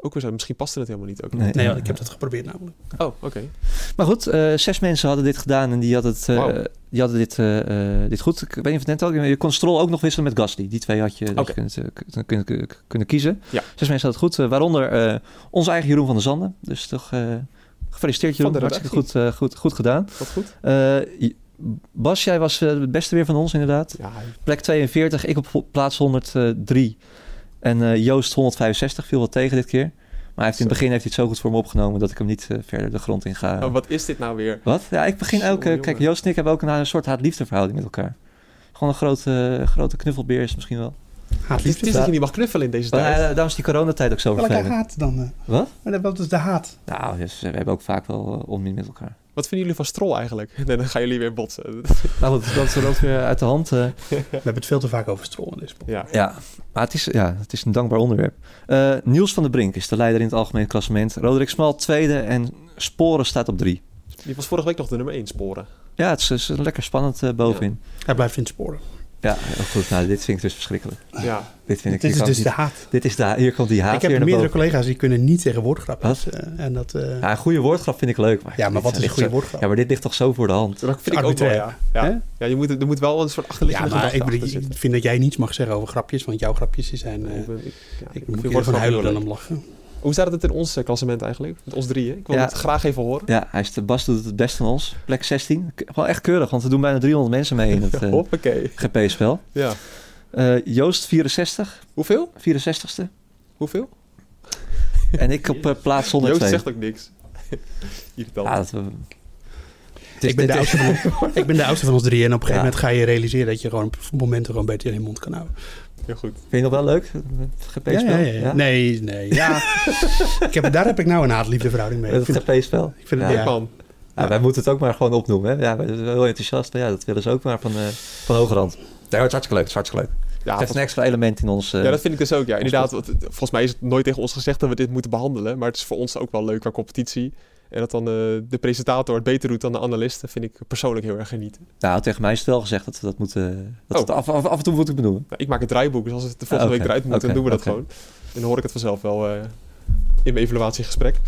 Ook weer zo, misschien paste het helemaal niet. Ook nee, nee ik heb dat geprobeerd namelijk. Oh, oké. Maar goed, uh, zes mensen hadden dit gedaan en die hadden, het, uh, wow. die hadden dit, uh, dit goed. Ik weet niet of het net al, je kon Stroll ook nog wisselen met Gasly. Die twee had je okay. kunnen, kunnen, kunnen, kiezen. Ja. Zes mensen hadden het goed, waaronder onze eigen Jeroen van der Zanden. Dus toch gefeliciteerd Jeroen, hartstikke goed, goed, goed gedaan. Wat goed. Bas, jij was het beste weer van ons inderdaad. Ja. Plek 42, ik op plaats 103. En uh, Joost 165 viel wat tegen dit keer. Maar hij heeft in het begin heeft hij het zo goed voor me opgenomen dat ik hem niet uh, verder de grond in ga. Oh, wat is dit nou weer? Wat? Ja, ik begin ook. Uh, kijk, Joost en ik hebben ook een, een soort haat-liefde verhouding met elkaar. Gewoon een grote, grote knuffelbeer is misschien wel. Haat het is dat je niet mag knuffelen in deze tijd. Uh, daarom is die coronatijd ook zo vervelend. Welke haat dan? Wat? Wat is de haat? Nou, dus, we hebben ook vaak wel onmin met elkaar. Wat vinden jullie van Strol eigenlijk? En *laughs* dan gaan jullie weer botsen. *laughs* Nou, dat, dat is ook weer uit de hand. Uh. *laughs* We hebben het veel te vaak over Strol in deze podcast. Ja. ja, maar het is, ja, het is een dankbaar onderwerp. Uh, Niels van der Brink is de leider in het algemeen klassement. Roderick Smal tweede en Sporen staat op drie. Die was vorige week nog de nummer 1, Sporen. Ja, het is, is lekker spannend uh, bovenin. Ja. Hij blijft in sporen. Ja, goed. Nou, dit vind ik dus verschrikkelijk. Ja. Dit vind ik dit is dus niet, de haat. Dit is de, hier komt die haat Ik heb weer meerdere boven. collega's die kunnen niet tegen woordgrapjes. Uh, en dat, uh... Ja, een goede woordgrap vind ik leuk. Maar ja, maar wat is een goede zo, woordgrap? Ja, maar dit ligt toch zo voor de hand. Dat vind ik ook wel, ja. Ja, ja je moet, er moet wel een soort achterliggende ja, maar ik, vind dat jij niets mag zeggen over grapjes, want jouw grapjes zijn... Uh, ik, ben, ik, ja, ik, ik moet ervan huilen dan om lachen. Hoe staat het in ons uh, klassement eigenlijk? Met ons drieën? Ik wil ja. het graag even horen. Ja, hij is de Bas doet het best van ons. Plek 16. Wel echt keurig, want we doen bijna 300 mensen mee in het *laughs* uh, GP-spel. Ja. Uh, Joost 64. Hoeveel? 64ste. Hoeveel? *laughs* En ik op uh, plaats 102. Joost zegt ook niks. *laughs* Irritant. Ja, dat, uh, ik, ben de oudste van, ik ben de oudste van ons drie en op een gegeven ja. moment ga je realiseren dat je gewoon momenten gewoon beter in je mond kan houden. Heel goed. Vind je nog wel leuk? Het GP-spel? Ja, ja, ja. Nee, nee. Ja. *laughs* ik heb, daar heb ik nou een haat-liefde verhouding mee. Met het GP-spel? Ik vind het ja. man. Wij moeten het ook maar gewoon opnoemen. Hè? Ja, we zijn heel enthousiast. Ja, dat willen ze ook maar van, uh, van hoge rand. Nee, het is hartstikke leuk. Het is hartstikke leuk. Ja, het is een extra element in ons... Uh, ja, dat vind ik dus ook. Ja, inderdaad. Volgens mij is het nooit tegen ons gezegd dat we dit moeten behandelen. Maar het is voor ons ook wel leuk qua competitie. En dat dan uh, de presentator het beter doet dan de analisten, vind ik persoonlijk heel erg genieten. Nou, tegen mij is het wel gezegd dat we dat moeten... Dat oh. het af, af, af, en toe moeten benoemen. Nou, ik maak het draaiboek, dus als het de volgende ah, okay. week eruit moet, okay. dan doen we dat okay. gewoon. En dan hoor ik het vanzelf wel uh, in mijn evaluatiegesprek.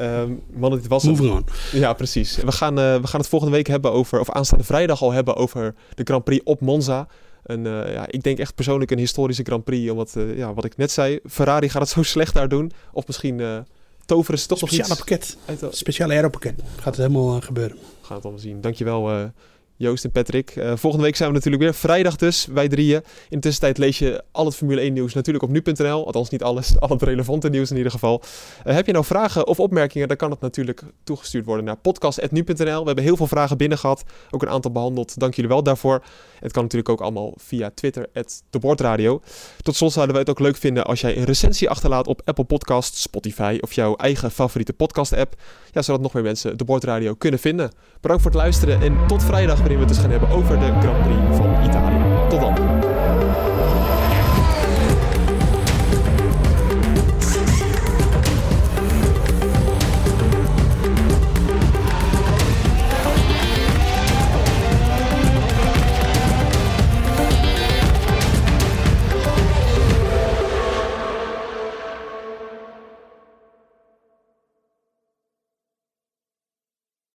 Um, mannen, dit was on. Ja, precies. We gaan, uh, we gaan het volgende week hebben over, of aanstaande vrijdag al hebben over de Grand Prix op Monza. En uh, ja, ik denk echt persoonlijk een historische Grand Prix. Omdat, uh, ja, wat ik net zei, Ferrari gaat het zo *laughs* slecht daar doen. Of misschien uh, toveren toch Speciale pakket. Speciale aeropakket. Gaat het helemaal gebeuren. We gaan het allemaal zien. Dankjewel Joost en Patrick. Uh, volgende week zijn we natuurlijk weer. Vrijdag dus, wij drieën. In de tussentijd lees je al het Formule 1 nieuws natuurlijk op nu.nl. Althans niet alles, *laughs* al het relevante nieuws in ieder geval. Uh, heb je nou vragen of opmerkingen, dan kan het natuurlijk toegestuurd worden naar podcast.nu.nl. We hebben heel veel vragen binnen gehad. Ook een aantal behandeld. Dank jullie wel daarvoor. Het kan natuurlijk ook allemaal via Twitter, de Bordradio. Tot slot zouden wij het ook leuk vinden als jij een recensie achterlaat op Apple Podcasts, Spotify of jouw eigen favoriete podcast app. Ja, zodat nog meer mensen de Bordradio kunnen vinden. Bedankt voor het luisteren en tot vrijdag waarin we het dus gaan hebben over de Grand Prix van Italië. Tot dan.